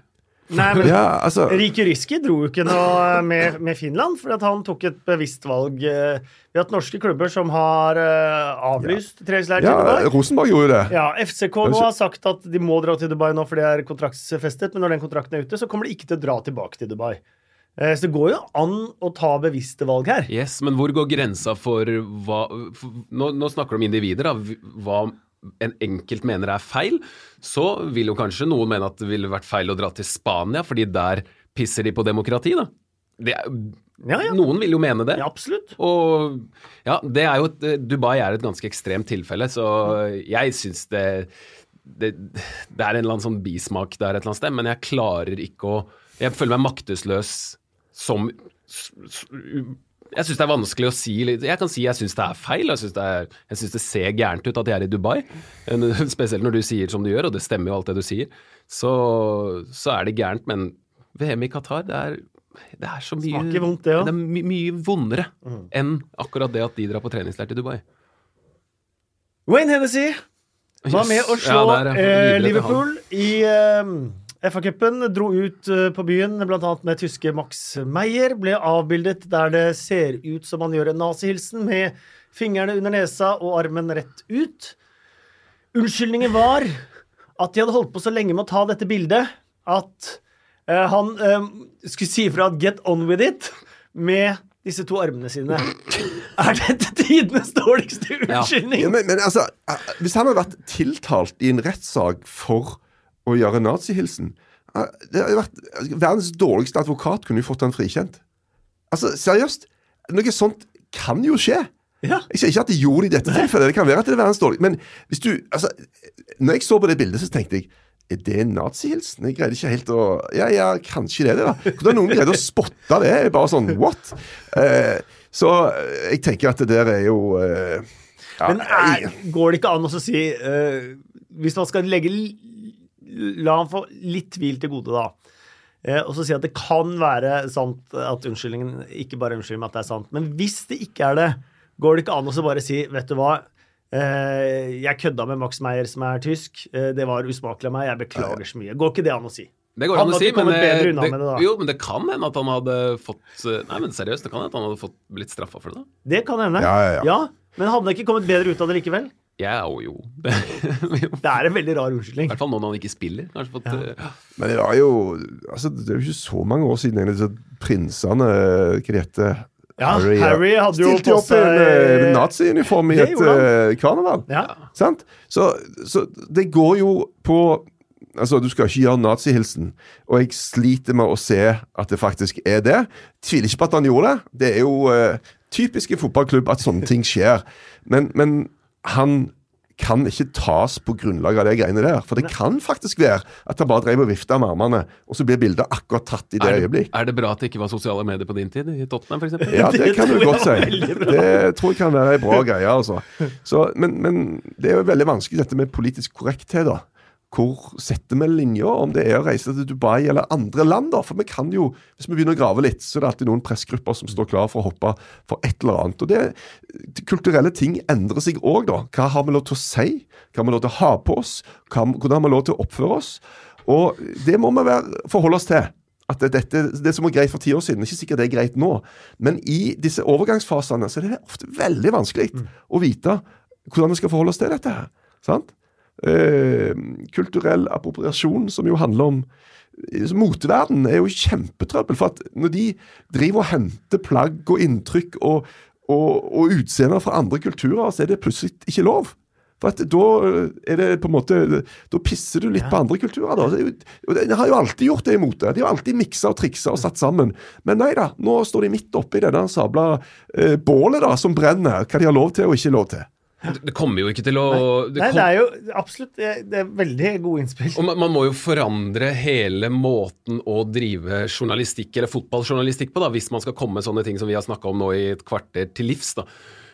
Nei, men Ja, altså, Riki Riski dro jo ikke noe med, med Finland, for at han tok et bevisst valg. eh, Vi har hatt norske klubber som har eh, avlyst treningsleir til ja, Dubai. Rosenborg gjorde det. Ja, FCK nå har sagt at de må dra til Dubai nå, for det er kontraktsfestet. Men når den kontrakten er ute, så kommer de ikke til å dra tilbake til Dubai. Eh, Så det går jo an å ta bevisste valg her. Yes, men hvor går grensa for hva for, nå, nå snakker du om individer, da. Hva en enkelt mener er feil. Så vil jo kanskje noen mene at det ville vært feil å dra til Spania, fordi der pisser de på demokrati, da. Det er, Ja, ja. Noen vil jo mene det. ja absolutt. Og ja, det er jo et, Dubai er et ganske ekstremt tilfelle, så jeg syns det, det Det er en eller annen sånn bismak der et eller annet sted, men jeg klarer ikke å Jeg føler meg maktesløs som Jeg syns det er vanskelig å si Jeg kan si jeg syns det er feil, jeg syns det, er- det ser gærent ut at de er i Dubai. <laughs> Spesielt når du sier som du gjør, og det stemmer jo alt det du sier. Så, så er det gærent, men VM i Qatar, det er, det er så mye Smaker vondt, det også. det er my mye vondere enn akkurat det at de drar på treningsleir til Dubai. Wayne Hennessy var med å slå Ja, ja. eh, Liverpool i eh, FA-cupen. Dro ut eh, på byen bl.a. med tyske Max Meyer. Ble avbildet der det ser ut som han gjør en nazihilsen, med fingrene under nesa og armen rett ut. Unnskyldningen var at de hadde holdt på så lenge med å ta dette bildet at uh, han uh, skulle si ifra at 'get on with it' med disse to armene sine. Er dette tidenes dårligste unnskyldning? Ja, men, men altså, Hvis han hadde vært tiltalt i en rettssak for å gjøre nazihilsen eh, Det hadde vært Verdens dårligste advokat kunne jo fått han frikjent. Altså, seriøst. Noe sånt kan jo skje. Ja. Jeg sier ikke at de gjorde det i dette tilfellet, det kan være at det er verdens dårlig. Men hvis du, altså, når jeg så på det bildet, så tenkte jeg er det en nazihilsen? Jeg greide ikke helt å Ja, ja, kanskje det er det, da. Hvordan noen greide å spotte det? bare sånn what? Eh, så eh, jeg tenker at det der er jo eh, ja, Men er, går det ikke an å si eh, Hvis man skal legge La han få litt tvil til gode, da. eh, og så si at det kan være sant at unnskyldningen Ikke bare unnskylder meg at det er sant. Men hvis det ikke er det, går det ikke an å bare si Vet du hva? eh, jeg kødda med Max Meyer, som er tysk. Eh, det var usmakelig av meg. Jeg beklager så mye. Går ikke det an å si? Det går an å si, men kommet det, det, med det da. jo, men det kan hende at han hadde fått Nei, men seriøst, det kan hende at han hadde fått blitt straffa for det. da. Det kan hende. Ja, ja, ja. men hadde han ikke kommet bedre ut av det likevel? Ja, jo, jo. Det, <laughs> jo. Det er en veldig rar unnskyldning. hvert fall nå når han ikke spiller. Fått, uh, Men det var jo altså, Det er jo ikke så mange år siden egentlig disse prinsene Hva det heter Ja, Harry hadde jo Stilte opp i en eh, naziuniform i et uh, karneval. Ja. Så, så det går jo på Altså, Du skal ikke gjøre nazihilsen, og jeg sliter med å se at det faktisk er det. Tviler ikke på at han gjorde det. Det er jo uh, typisk i fotballklubb at sånne ting skjer. Men, men han kan ikke tas på grunnlag av de greiene der. For det kan faktisk være at han bare drev og vifta med armene, og så blir bildet akkurat tatt i det det, øyeblikk. er det bra at det ikke var sosiale medier på din tid, i Tottenham f.eks.? Ja, det <laughs> Det kan du godt si. Det tror jeg kan være ei bra greie, altså. Så, men, men det er jo veldig vanskelig dette med politisk korrekthet, da. Hvor setter vi linja, om det er å reise til Dubai eller andre land, da? For vi kan jo, hvis vi begynner å grave litt, så er det alltid noen pressgrupper som står klar for å hoppe for et eller annet. Og det, kulturelle ting endrer seg òg, da. Hva har vi lov til å si? Hva har vi lov til å ha på oss? Hva, hvordan har vi lov til å oppføre oss? Og det må vi være, forholde oss til. At det, dette, det som var greit for ti år siden, er ikke sikkert det er greit nå. Men i disse overgangsfasene så er det ofte veldig vanskelig å vite hvordan vi skal forholde oss til dette. her, sant? Eh, kulturell appropriasjon, som jo handler om så Moteverden er jo kjempetrøbbel. For at når de driver og henter plagg og inntrykk og, og, og utseender fra andre kulturer, så er det plutselig ikke lov. For at da er det på en måte Da pisser du litt på andre kulturer. da. Det De har jo alltid gjort det i mote. De har alltid miksa og triksa og satt sammen. Men nei da, nå står de midt oppi denne sabla eh, bålet da, som brenner. Hva de har lov til og ikke lov til. Det kommer jo ikke til å det Nei, det er jo absolutt det er veldig gode innspill. Og man, man må jo forandre hele måten å drive journalistikk, eller fotballjournalistikk på, da, hvis man skal komme sånne ting som vi har snakka om nå i et kvarter til livs. da.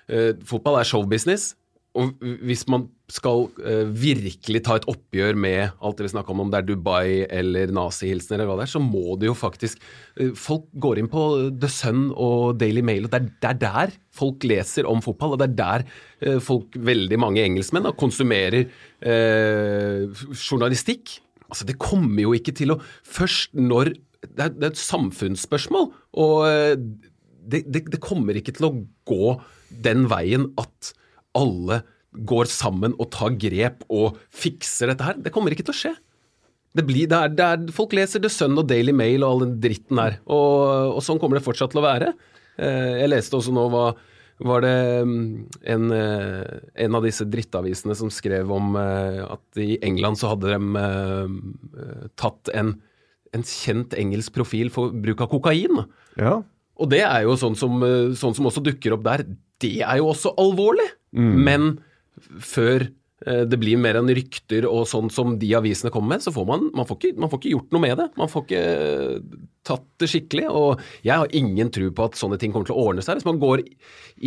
Uh, fotball er showbusiness, og hvis man skal uh, virkelig ta et oppgjør med alt det vi snakker om, om det er Dubai eller nazihilsener eller hva det er, så må det jo faktisk uh, Folk går inn på The Sun og Daily Mail, og det er, det er der folk leser om fotball. Og det er der uh, folk, veldig mange engelskmenn, da, konsumerer eh, journalistikk. Altså, det kommer jo ikke til å Først når Det er, det er et samfunnsspørsmål, og eh, det, det kommer ikke til å gå den veien at alle går sammen og tar grep og fikser dette her. Det kommer ikke til å skje. Det blir, det er, det er, folk leser The Sun og Daily Mail og all den dritten her, og, og sånn kommer det fortsatt til å være. Eh, jeg leste også nå hva var det mm, en, eh, en av disse drittavisene som skrev om eh, at i England så hadde de tatt en, en kjent engelsk profil for bruk av kokain. Ja. Og det er jo sånn som, sånn som også dukker opp der. Det er jo også alvorlig. Men før eh, det blir mer enn rykter og sånn som de avisene kommer med, så får man, man, får ikke, man får ikke gjort noe med det. Man får ikke eh, tatt det skikkelig. Og jeg har ingen tro på at sånne ting kommer til å ordne seg. Hvis man går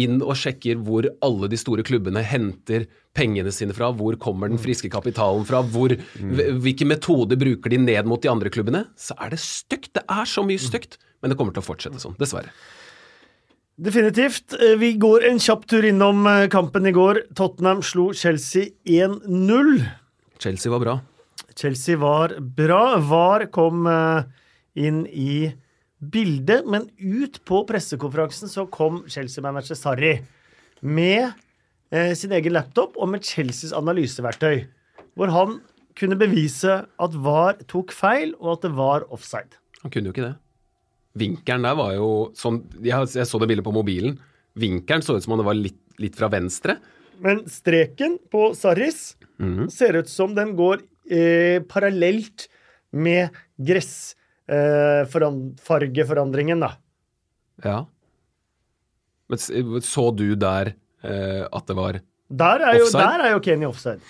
inn og sjekker hvor alle de store klubbene henter pengene sine fra, hvor kommer den friske kapitalen fra, hvor, hvilke metoder bruker de ned mot de andre klubbene, så er det stygt. Det er så mye stygt. Men det kommer til å fortsette sånn, dessverre. Definitivt. Eh, Vi går en kjapp tur innom eh, kampen i går. Tottenham slo Chelsea 1-0. Chelsea var bra. Chelsea var bra. VAR kom eh, inn i bildet, men ut på pressekonferansen så kom Chelsea-manager Sarri med sin egen laptop og med Chelseas analyseverktøy, hvor han kunne bevise at VAR tok feil, og at det var offside. Han kunne jo ikke det. Vinkelen der var jo sånn Jeg, jeg så det bildet på mobilen. Vinkelen så ut som om det var litt, litt fra venstre. Men streken på Sarris ser ut som den går eh, parallelt med gressfargeforandringen, da. Ja. Men så du der eh, at det var Der er jo, Offside? der er jo Kenny offside.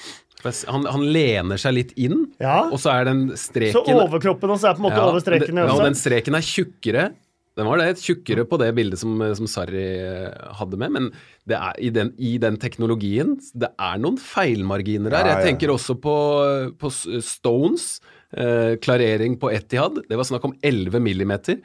Han, han lener seg litt inn, Ja. og så er den streken Så overkroppen hans er på en måte Ja, over streken. Ja, og den streken er tjukkere. Den var det, tjukkere på det bildet som, som Sarri eh, hadde med, men det er, i, den, i den teknologien Det er noen feilmarginer der. Jeg tenker også på, på Stones. Eh, klarering på Etihad. Det var snakk om 11 millimeter.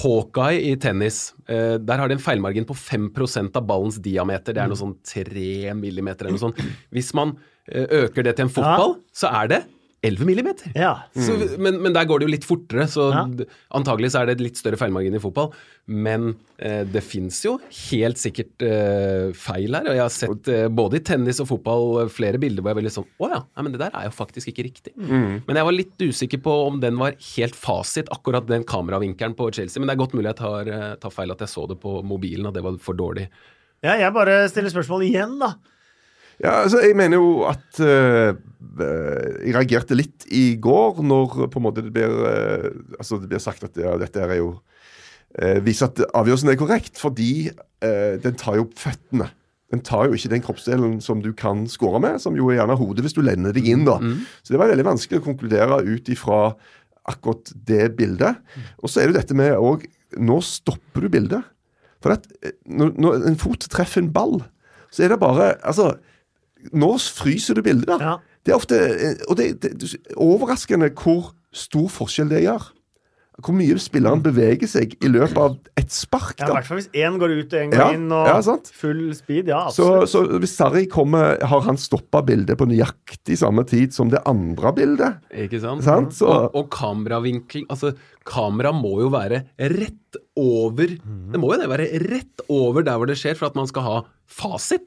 Hawkeye i tennis. Eh, der har de en feilmargin på 5% av ballens diameter. Det er noe sånn 3 millimeter eller noe sånt. Hvis man øker det til en fotball, så er det 11 millimeter. Ja. Så, men, men der går det jo litt fortere, så Ja. antagelig så er det et litt større feilmargin i fotball. Men eh, det fins jo helt sikkert eh, feil her. Og jeg har sett eh, både i tennis og fotball eh, flere bilder hvor jeg er veldig sånn Å ja, nei, men det der er jo faktisk ikke riktig. Men jeg var litt usikker på om den var helt fasit, akkurat den kameravinkelen på Chelsea. Men det er godt mulig jeg tar, eh, tar feil at jeg så det på mobilen, at det var for dårlig. ja, jeg bare stiller spørsmål igjen, da. Ja, altså, jeg mener jo at eh, Jeg reagerte litt i går når på en måte det blir uh, Altså det blir sagt at ja, dette er jo uh, Viser at avgjørelsen er korrekt, fordi den tar jo opp føttene. Den tar jo ikke den kroppsdelen som du kan score med, som jo er gjerne hodet hvis du lender deg inn. da. Så det var veldig vanskelig å konkludere ut ifra akkurat det bildet. Og så er det dette med òg Nå stopper du bildet. For at når, når en fot treffer en ball, så er det bare Altså, nå fryser du bildet, da. Ja. Det er ofte eh, Og det, det, det er overraskende hvor stor forskjell det gjør. Hvor mye spilleren beveger seg i løpet av et spark. Ja, I hvert fall hvis én går ut og én går Ja, inn, og ja, full speed. Ja, Så, absolutt. så hvis Sarri kommer, har han stoppa bildet på nøyaktig samme tid som det andre bildet? Ikke sant? Sant? Så- Og, og kameravinkel Altså, kamera må jo være rett over Det må jo det være rett over der hvor det skjer, for at man skal ha fasit.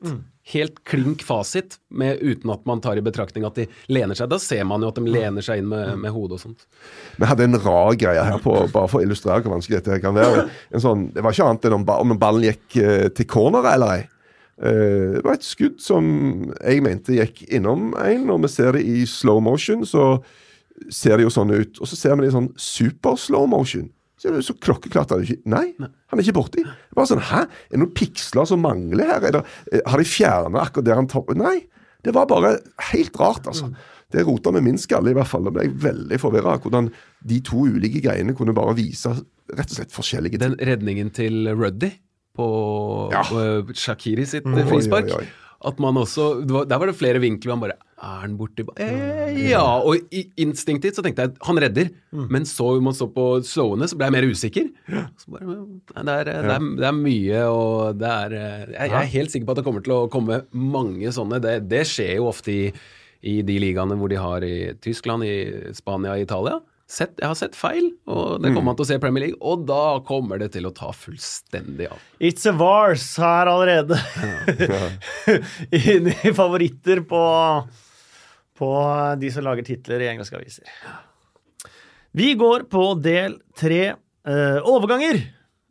Helt klink fasit, med, uten at man tar i betraktning at de lener seg. Da ser man jo at de lener seg inn med, med hodet og sånt. Vi hadde en rar greie her, på, bare for å illustrere hvor vanskelig dette kan være. <laughs> En sånn, det var ikke annet enn om, om ballen gikk eh, til corner eller ei. Eh, det var et skudd som jeg mente gikk innom en. Når vi ser det i slow motion, så ser det jo sånn ut. Og så ser vi det i sånn super slow motion. Så så klokkeklart han ikke Nei, han er ikke borti. Bare sånn, Hæ? Er det noen piksler som mangler her? Er det, eh, har de fjerna akkurat der han topper? Nei. Det var bare helt rart, altså. Det rota med min skalle, i hvert fall. Da ble jeg veldig forvirra. Hvordan de to ulike greiene kunne bare vise rett og slett forskjellige ting. Den redningen til Ruddy på Ja. på Shakiri sitt Oi, frispark. At man også det var, Der var det flere vinkler. Man bare Er han borti eh, Ja. Og instinktivt så tenkte jeg han redder. Men så man så på slowene, så ble jeg mer usikker. Bare, det, er, det, er, det er mye, og det er jeg, jeg er helt sikker på at det kommer til å komme mange sånne. Det, det skjer jo ofte i, i de ligaene hvor de har i Tyskland, i Spania, i Italia. Sett, jeg har sett feil, og det kommer man til å se i Premier League, og da kommer det til å ta fullstendig av. It's a Vars her allerede. <laughs> Inne i favoritter på, på de som lager titler i engelske aviser. Vi går på del tre. eh, overganger.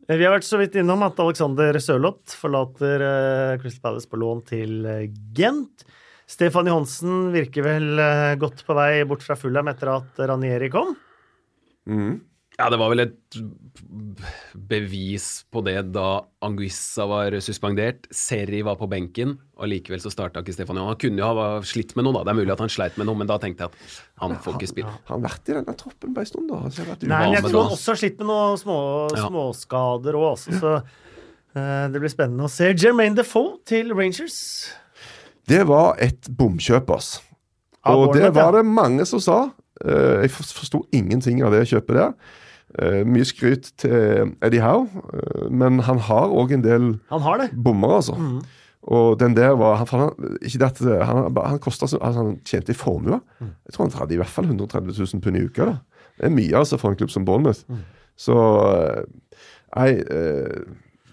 Eh, Vi har vært så vidt innom at Alexander Sørloth forlater eh, Crystal Palace på lån til eh, Gent. Stefan Johansen virker vel eh, godt på vei bort fra Fulham etter at Ranieri kom. Ja, det var vel et bevis på det da Anguissa var suspendert, Seri var på benken, og likevel så starta ikke Stefan Johan. Han kunne jo ha slitt med noe, da. Det er mulig at han sleit med noe, men da tenkte jeg at han får ikke spille. Har han vært i denne troppen på en stund, da? Han jeg Nei, men jeg tror han også har slitt med noen små, Ja. småskader òg, også, så eh, det blir spennende å se. Jermaine Defoe til Rangers. Det var et bomkjøp, ass. Og det var det mange som sa. Eh, Jeg forsto ingenting av det kjøpet der. Eh, Mye skryt til Eddie Howe, uh, men han har òg en del Han har det. bommer, altså. Mm. Og den der var Han, ikke det at han, han, kostet, altså han tjente i formue. Mm. Jeg tror han hadde i hvert fall 130 000 pund i uka. da. Det er mye altså for en klubb som Bournemouth. Mm. Så eh, Nei uh,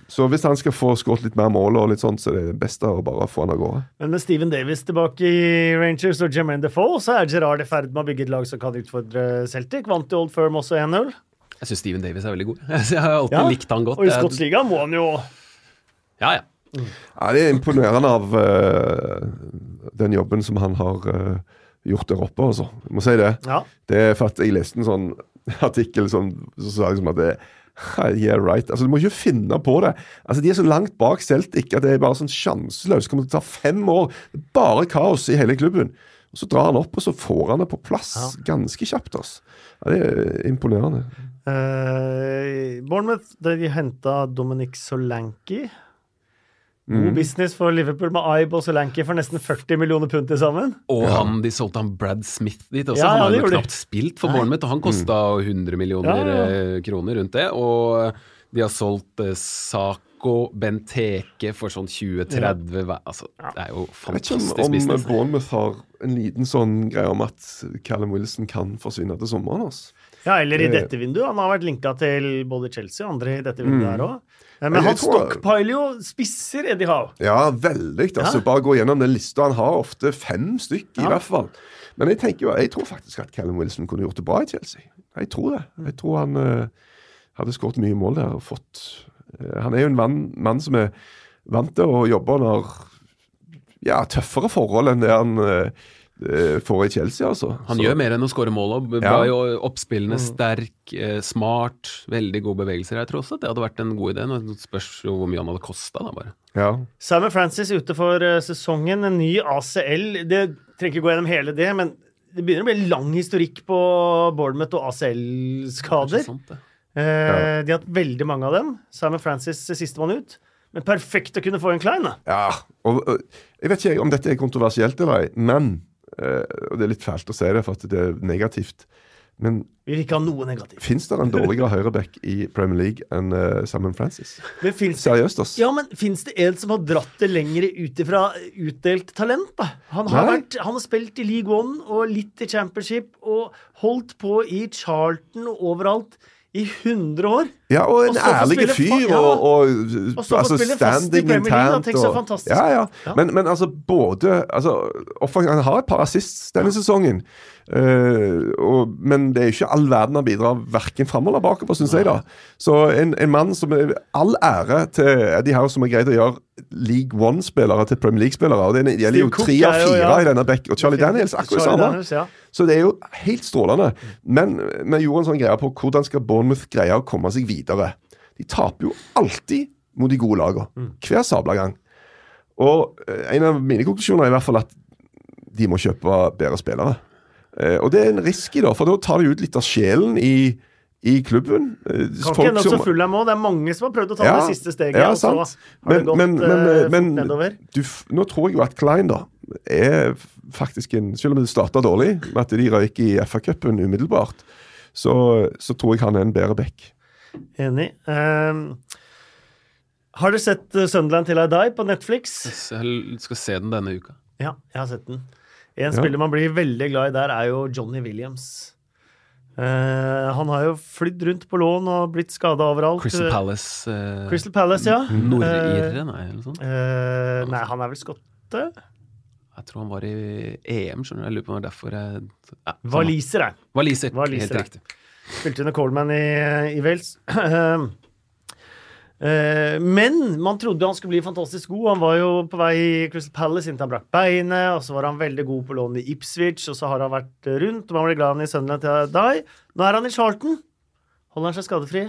Så hvis han skal få skåret litt mer mål, og litt sånt, så er det beste å bare få han av gårde. Men med Steven Davis tilbake i Rangers og Jermaine Defoe, så er Gerard i ferd med å bygge et lag som kan utfordre Celtic. Vant i Old Firm også 1-0. Jeg syns Steven Davis er veldig god. <laughs> Jeg har alltid Ja, likt han godt. Og i Skottsligaen må han jo Ja, ja. Ja, Det er imponerende av uh, den jobben som han har uh, gjort der oppe, altså. Jeg må si det. Ja. Det er for at jeg leste en sånn <laughs> artikkel som så sa liksom at det Yeah, right. Altså, Du må ikke finne på det. Altså, De er så langt bak Celtic at det er bare sånn sjanseløst. Det kommer til å ta fem år. Det er bare kaos i hele klubben. Og Så drar han opp, og så får han det på plass Ja. ganske kjapt. altså. Ja, Det er imponerende. Eh, Bournemouth de henta Dominic Solanki. God mm. business for Liverpool med Ibe og Solanki for nesten 40 millioner pund til sammen. Og han, de solgte han Brad Smith dit også. Ja, han ja, har jo knapt spilt for Nei. Bournemouth, og han kosta 100 millioner Ja, ja, eh, kroner rundt det. Og de har solgt eh, Saco Benteke for sånn 20-30 hver. Altså, det er jo fantastisk business. Jeg vet ikke om, om business. Bournemouth har en liten sånn greie om at Callum Wilson kan forsvinne til sommeren. altså. Ja, eller i Det- dette vinduet. Han har vært linka til både Chelsea og andre i dette vinduet her òg. Men han stockpiler jo spisser, Eddie Howe. Ja, veldig. altså Ja. Bare gå gjennom den lista. Han har ofte fem stykk, i hvert fall. Men jeg tenker jo, jeg tror faktisk at Callum Wilson kunne gjort det bra i Chelsea. Jeg tror det. Jeg tror han uh, hadde skåret mye mål der og fått eh, Han er jo en mann, mann som er vant til å jobbe under ja, tøffere forhold enn det han eh, eh, får i Chelsea, altså. Han Så- gjør mer enn å skåre mål. Og Ja. var jo oppspillende sterk, eh, smart, veldig gode bevegelser. Jeg tror også at det hadde vært en god idé. Nå spørs jo hvor mye han hadde kosta, da, bare. Ja. Simon Francis ute for eh, sesongen. En ny ACL. Det trenger ikke gå gjennom hele det, men det begynner å bli lang historikk på Bournemouth og ACL-skader. Det er sant, det. Eh, De har hatt veldig mange av dem. Simon Francis sistemann ut. Men perfekt å kunne få en Klein, da. Ja, og, og Jeg vet ikke om dette er kontroversielt eller ei, men eh, og Det er litt fælt å si det, for at det er negativt. Men Vi vil ikke ha noe negativt. fins det en dårligere høyreback i Premier League enn uh, Simon Francis? Finnes, Seriøst, ass. ja, men fins det en som har dratt det lenger ut ifra utdelt talent, da? Han har, vært, han har spilt i League One og litt i Championship og holdt på i Charlton og overalt i 100 år. Ja, og en ærlig fyr, ja. og, og, Og altså, standing internt. Og- Ja, ja. Men, men altså, både altså, Han har et par assists denne sesongen. Eh, og, men det er ikke all verden han bidrar verken fram eller bakover, syns jeg. da. Så en, en mann som er All ære til de her som har greid å gjøre League One-spillere til Premier League-spillere. og Det gjelder jo tre av fire ja. i denne back. Og Charlie Daniels akkurat samme. Ja. Så det er jo helt strålende. Men vi gjorde en sånn greie på hvordan skal Bournemouth greie å komme seg videre. De taper jo alltid mot de gode lagene. Hver sabla gang. Og eh, en av mine konklusjoner er i hvert fall at de må kjøpe bedre spillere. Eh, og det er en risky, da, for da tar de ut litt av sjelen i, i klubben. Eh, Kan folk ikke hende opp som- så full her nå. Det er mange som har prøvd å ta Ja, det siste steget, ja, og så sant. har Men- gått men- men- eh, men- du, nå tror jeg jo at Klein da er faktisk en Selv om det starta dårlig, med at de røyk i FA-cupen umiddelbart, så, så tror jeg han er en bedre back. Enig. Um, har dere sett Sunderland til I Die på Netflix? Jeg skal se den denne uka. Ja, jeg har sett den. En Ja. spiller man blir veldig glad i der, er jo Johnny Williams. Uh, han har jo flydd rundt på lån og blitt skada overalt. Crystal Palace uh, Crystal Palace, ja. Nordirre, nei, eller noe sånt. Uh, nei, han er vel skotte? Jeg tror han var i EM, skjønner du. Jeg lurer på om det var derfor jeg ja. Waliser, jeg. Waliser, Helt riktig. Spilte under Coleman i, i Wales. <clears throat> Eh, men man trodde han skulle bli fantastisk god. Han var jo på vei i Crystal Palace inntil han brakk beinet, og så var han veldig god på lån i Ipswich, og så har han vært rundt, og man ble glad i Sunderland til Die. Nå er han i Charlton. Holder han seg skadefri.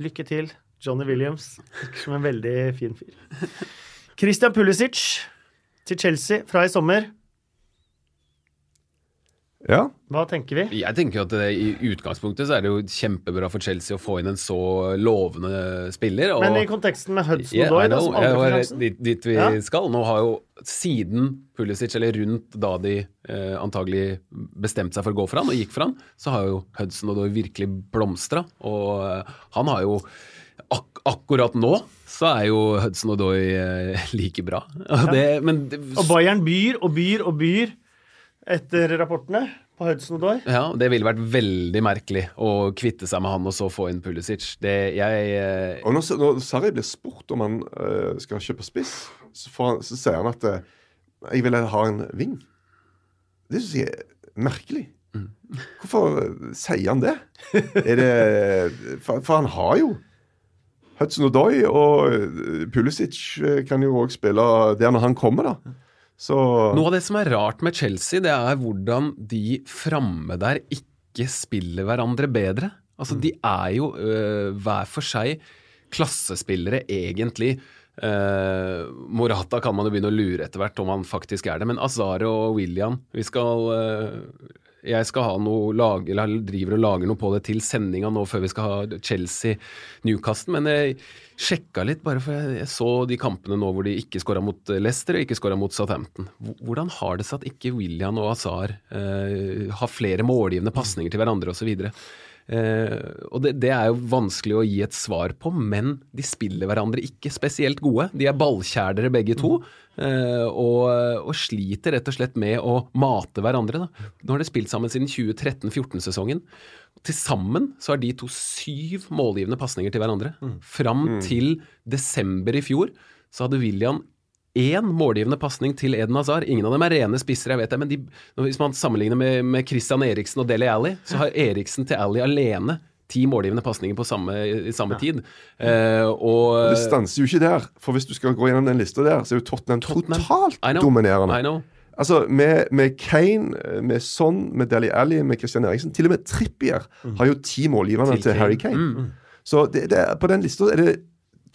Lykke til, Johnny Williams. Virker som en veldig fin fyr. Christian Pulisic til Chelsea fra i sommer. Ja. Hva tenker vi? Jeg tenker at det, I utgangspunktet så er det jo kjempebra for Chelsea å få inn en så lovende spiller. Og, Men i konteksten med Hudson Yeah, Doy, som var sjansen. dit, dit vi Ja. skal. Nå har jo siden Pulisic, eller rundt da de eh, antagelig bestemte seg for å gå for han, og gikk for han, så har jo Hudson Doy virkelig blomstra. Og eh, han har jo ak Akkurat nå så er jo Hudson Odoi eh, like bra. <laughs> Og det, men det, Og Bayern byr og byr og byr etter rapportene på Hudson Odoi. Ja, det ville vært veldig merkelig å kvitte seg med han og så få inn Pulisic. Det, jeg, eh, Og når, når Sarri blir spurt om han eh, skal kjøpe spiss, så, får han, så sier han at eh, jeg vil ha en ving. Det syns jeg er merkelig. Hvorfor eh, sier han det? Er det for, for han har jo Hudson Odoi og Pulisic kan jo òg spille der når han kommer, da. Så Noe av det som er rart med Chelsea, det er hvordan de framme der ikke spiller hverandre bedre. Altså, De er jo øh, hver for seg klassespillere, egentlig. Uh, Morata kan man jo begynne å lure etter hvert om han faktisk er det, men Azar og William vi skal, eh, Jeg skal ha noe lag, eller driver og lager noe på det til sendinga nå før vi skal ha Chelsea-Newcastle, men jeg sjekka litt, bare for jeg, jeg så de kampene nå hvor de ikke skåra mot Leicester og ikke skåra mot Southampton. Hvordan har det seg at ikke William og Azar eh, har flere målgivende pasninger til hverandre osv.? Eh, og det, det er jo vanskelig å gi et svar på, men de spiller hverandre ikke spesielt gode. De er ballkjælere begge to, eh, og, og sliter rett og slett med å mate hverandre. Da. Nå har de spilt sammen siden 2013-14-sesongen. Til sammen så har de to syv målgivende pasninger til hverandre. Fram til desember i fjor så hadde William én målgivende pasning til Eden Hazar. Ingen av dem er rene spisser, jeg vet det, men de, hvis man sammenligner med, med Christian Eriksen og Deli Alli, så har Eriksen til Alli alene ti målgivende pasninger på samme, i samme tid. Eh, og det stanser jo ikke der. For hvis du skal gå gjennom den lista der, så er jo Tottenham, Tottenham. totalt I know. dominerende. I know. Altså, med, med Kane, med Son, med Deli Alli, med Christian Eriksen Til og med Trippier har jo ti målgivende Til til, Harry Kane. Mm. Så det, det, på den lista er det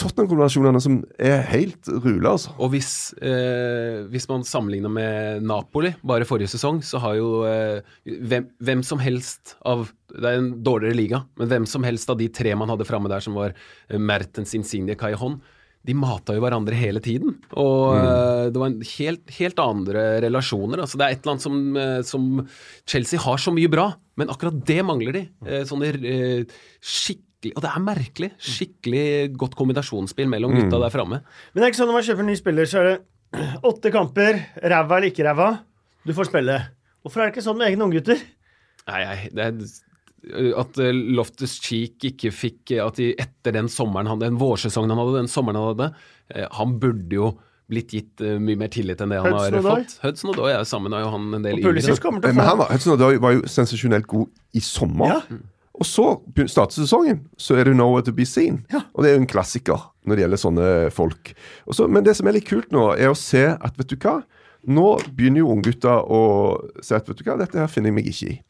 Tottenham-kombinasjonene som er helt rule, altså. Og hvis, eh, hvis man sammenligner med Napoli, bare forrige sesong, så har jo eh, hvem, hvem som helst av Det er en dårligere liga, men hvem som helst av de tre man hadde framme der, som var eh, Mertens, Insigne, Cajon, de mata jo hverandre hele tiden. Og mm. det var en helt, helt andre relasjoner. Altså, det er et eller annet som, eh, som Chelsea har så mye bra, men akkurat det mangler de. Eh, sånne eh, skikkelig Og det er merkelig. Skikkelig godt kombinasjonsspill mellom gutta der framme. Men det er ikke sånn når man kjøper en ny spiller, så er det <clears throat> åtte kamper, ræva eller ikke ræva, du får spille. Hvorfor er det ikke sånn med egne unggutter? Nei, nei, det er at eh, Loftus Cheek ikke fikk eh, At de etter den sommeren han, den vårsesongen han hadde, den sommeren han hadde eh, Han burde jo blitt gitt mye mer tillit enn det han Hudson har fått. Hudson Odoi er jo sammen, med han en del Og yngre. Men han var, Hudson Odoi var jo sensasjonelt god i sommer. Ja. Og så starter sesongen, så er det 'Nowhere to be seen'. Og det er jo en klassiker når det gjelder sånne folk. Og så, men det som er litt kult nå, er å se at vet du hva, nå begynner jo unggutta å si at vet du hva, dette her finner jeg meg ikke i.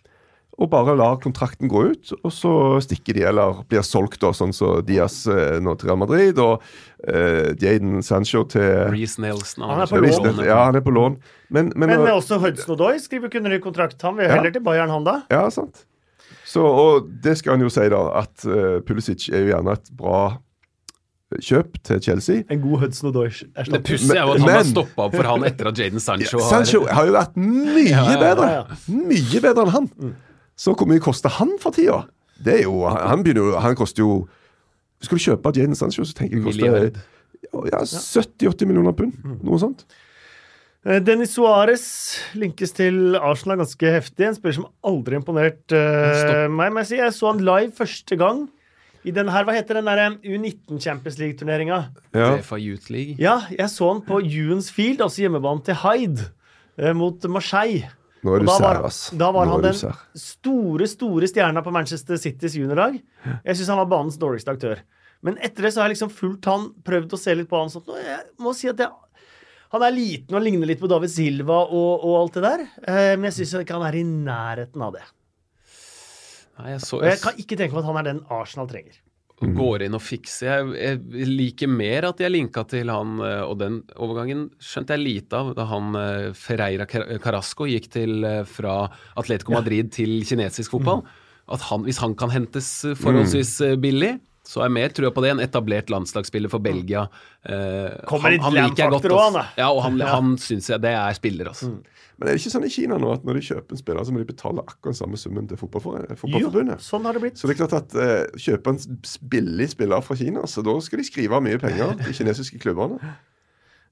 Og bare lar kontrakten gå ut, og så stikker de, eller blir solgt, da, sånn som Diaz eh, nå til Real Madrid, og eh, Jaden Sancho til Reece Nelson Han er på Ja, lån. Ja, han er på lån. Men, men, Men også Hudson Odoi skriver under i kontrakt. Han vil Ja. heller til Bayern, han da. Ja, sant. Så, og det skal han jo si, da, at uh, Pulisic er jo gjerne et bra kjøp til Chelsea. En god Hudson Odoi-erstatning. Det pussige er jo at han Men- har stoppa opp for han etter at Jaden Sancho har Sancho har jo vært mye Ja, ja, ja, bedre. Mye bedre enn han. Så hvor mye koster han for tida? Det er jo, Han begynner jo, han koster jo Skal du kjøpe Jaden Sancho, så tenker jeg det koster ja, 70-80 millioner pund. Noe sånt. Eh, Dennis Suárez linkes til Arsenal ganske heftig. En spiller som aldri imponert uh, meg. Men jeg, jeg så han live første gang i den her, hva heter den der eh, U19 Champions League-turneringa? Ja. Uefa Youth League. Ja, jeg så han på Juens Field, altså hjemmebanen til Hyde, uh, mot Marseille. Nå er du sær, ass. da var han er den sær. store, store stjerna på Manchester Citys juniorlag. Jeg syns han var banens dårligste aktør. Men etter det så har jeg liksom fulgt han, prøvd å se litt på han. Sånn, jeg må si at jeg, han er liten og ligner litt på David Silva og, og alt det der. Eh, men jeg syns ikke han er i nærheten av det. Nei, jeg så Og jeg kan ikke tenke meg at han er den Arsenal trenger. går inn og fikser. Jeg, jeg liker mer at jeg linka til han, eh, og den overgangen skjønte jeg lite av da han eh, Ferreira Carasco gikk til eh, fra Atletico Madrid til kinesisk fotball. At han, hvis han kan hentes forholdsvis eh, billig, så har jeg mer trua på det. En etablert landslagsspiller for Belgia. Eh, Kommer litt liker jeg godt, også, han. Ja, og han, Ja. han syns jeg det er spiller, altså. Men er det ikke sånn i Kina nå at når de kjøper en spiller, så må de betale akkurat samme summen til fotballforbundet? Jo, sånn har det blitt. Så det er klart at eh, kjøper en billig spiller fra Kina, så da skal de skrive mye penger, de kinesiske klubbene.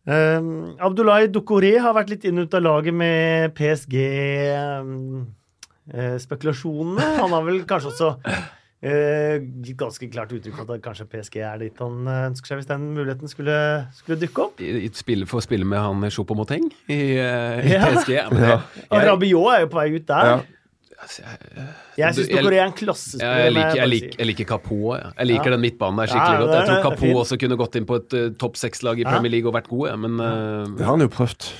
Um, Abdullahi Doucouré har vært litt inn ut av laget med PSG-spekulasjonene. han har vel kanskje også eh, ganske klart uttrykk for at kanskje PSG er dit han eh, ønsker seg, hvis den muligheten skulle, skulle dukke opp. I, i spille, for å spille med han Choupo-Moteng i, eh, i Ja. PSG. Ja, jeg- Og Rabiot er jo på vei ut der. Ja. altså, jeg- syns Doucouré er en klassespiller. jeg, liker, jeg, liker, jeg liker Kapo. Jeg liker Ja. den midtbanen der skikkelig godt. Jeg tror Kapo også kunne gått inn på et uh, topp seks-lag i Premier League og vært god, ja. men Det uh, har han jo prøvd.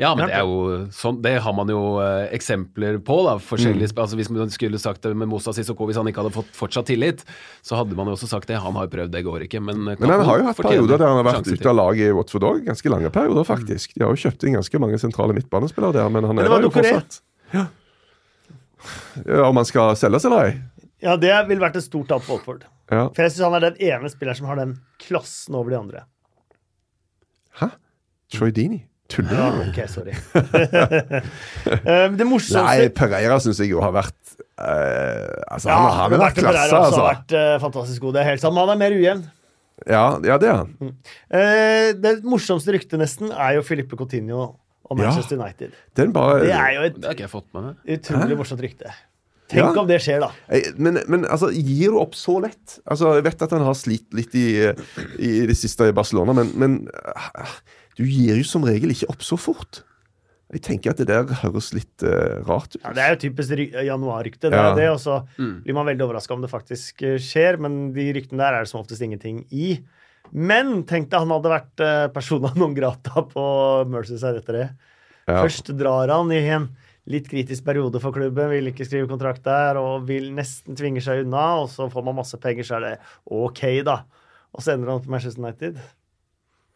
Ja, men det er jo sånn Det har man jo uh, eksempler på, da. Forskjellige sp- altså Hvis man skulle sagt det med Moussa Sissoko, hvis han ikke hadde fått fortsatt tillit, så hadde man jo også sagt det. Han har jo prøvd, det går ikke. Men, uh, Men han har jo hatt fortjener perioder der han har vært sjanser ute av laget i Watford òg. Ganske lange perioder, faktisk. De har jo kjøpt inn ganske mange sentrale midtbanespillere der, men han Men er var der jo Doucouré. fortsatt. Ja. Ja, Om han skal selges eller ei? Ja, det ville vært et stort tap for Watford. Ja. For jeg syns han er den ene spilleren som har den klassen over de andre. Hæ? Troy Dini? Tuller Ja, du? ok, sorry. <laughs> Um, det morsomste Nei, Pereira syns jeg jo har vært uh, Altså, Ja, han, har vært Pereira klasse, også altså. har vært uh, fantastisk god. Det er helt sant. Men han er mer ujevn. Ja, ja, det er han. Eh, det morsomste ryktet nesten er jo Filippe Coutinho og Ja. Manchester United. Den bare Det er jo et Det har ikke jeg fått med meg. utrolig morsomt rykte. Tenk Ja. om det skjer, da. Men, men altså, gir du opp så lett? Altså, Jeg vet at han har slitt litt i, i det siste i Barcelona, men, men eh, du gir jo som regel ikke opp så fort. Jeg tenker at det der høres litt uh, rart ut. Ja, det er jo typisk ry- januarrykte. Det Ja. er det, og så Mm. blir man veldig overraska om det faktisk eh, skjer, men de ryktene der er det som oftest ingenting i. Men tenk deg han hadde vært eh, persona non grata på Mercyside etter det. Ja. Først drar han i en litt kritisk periode for klubben, vil ikke skrive kontrakt der og vil nesten tvinge seg unna, og så får man masse penger, så er det OK, da. Og så ender han på Manchester United.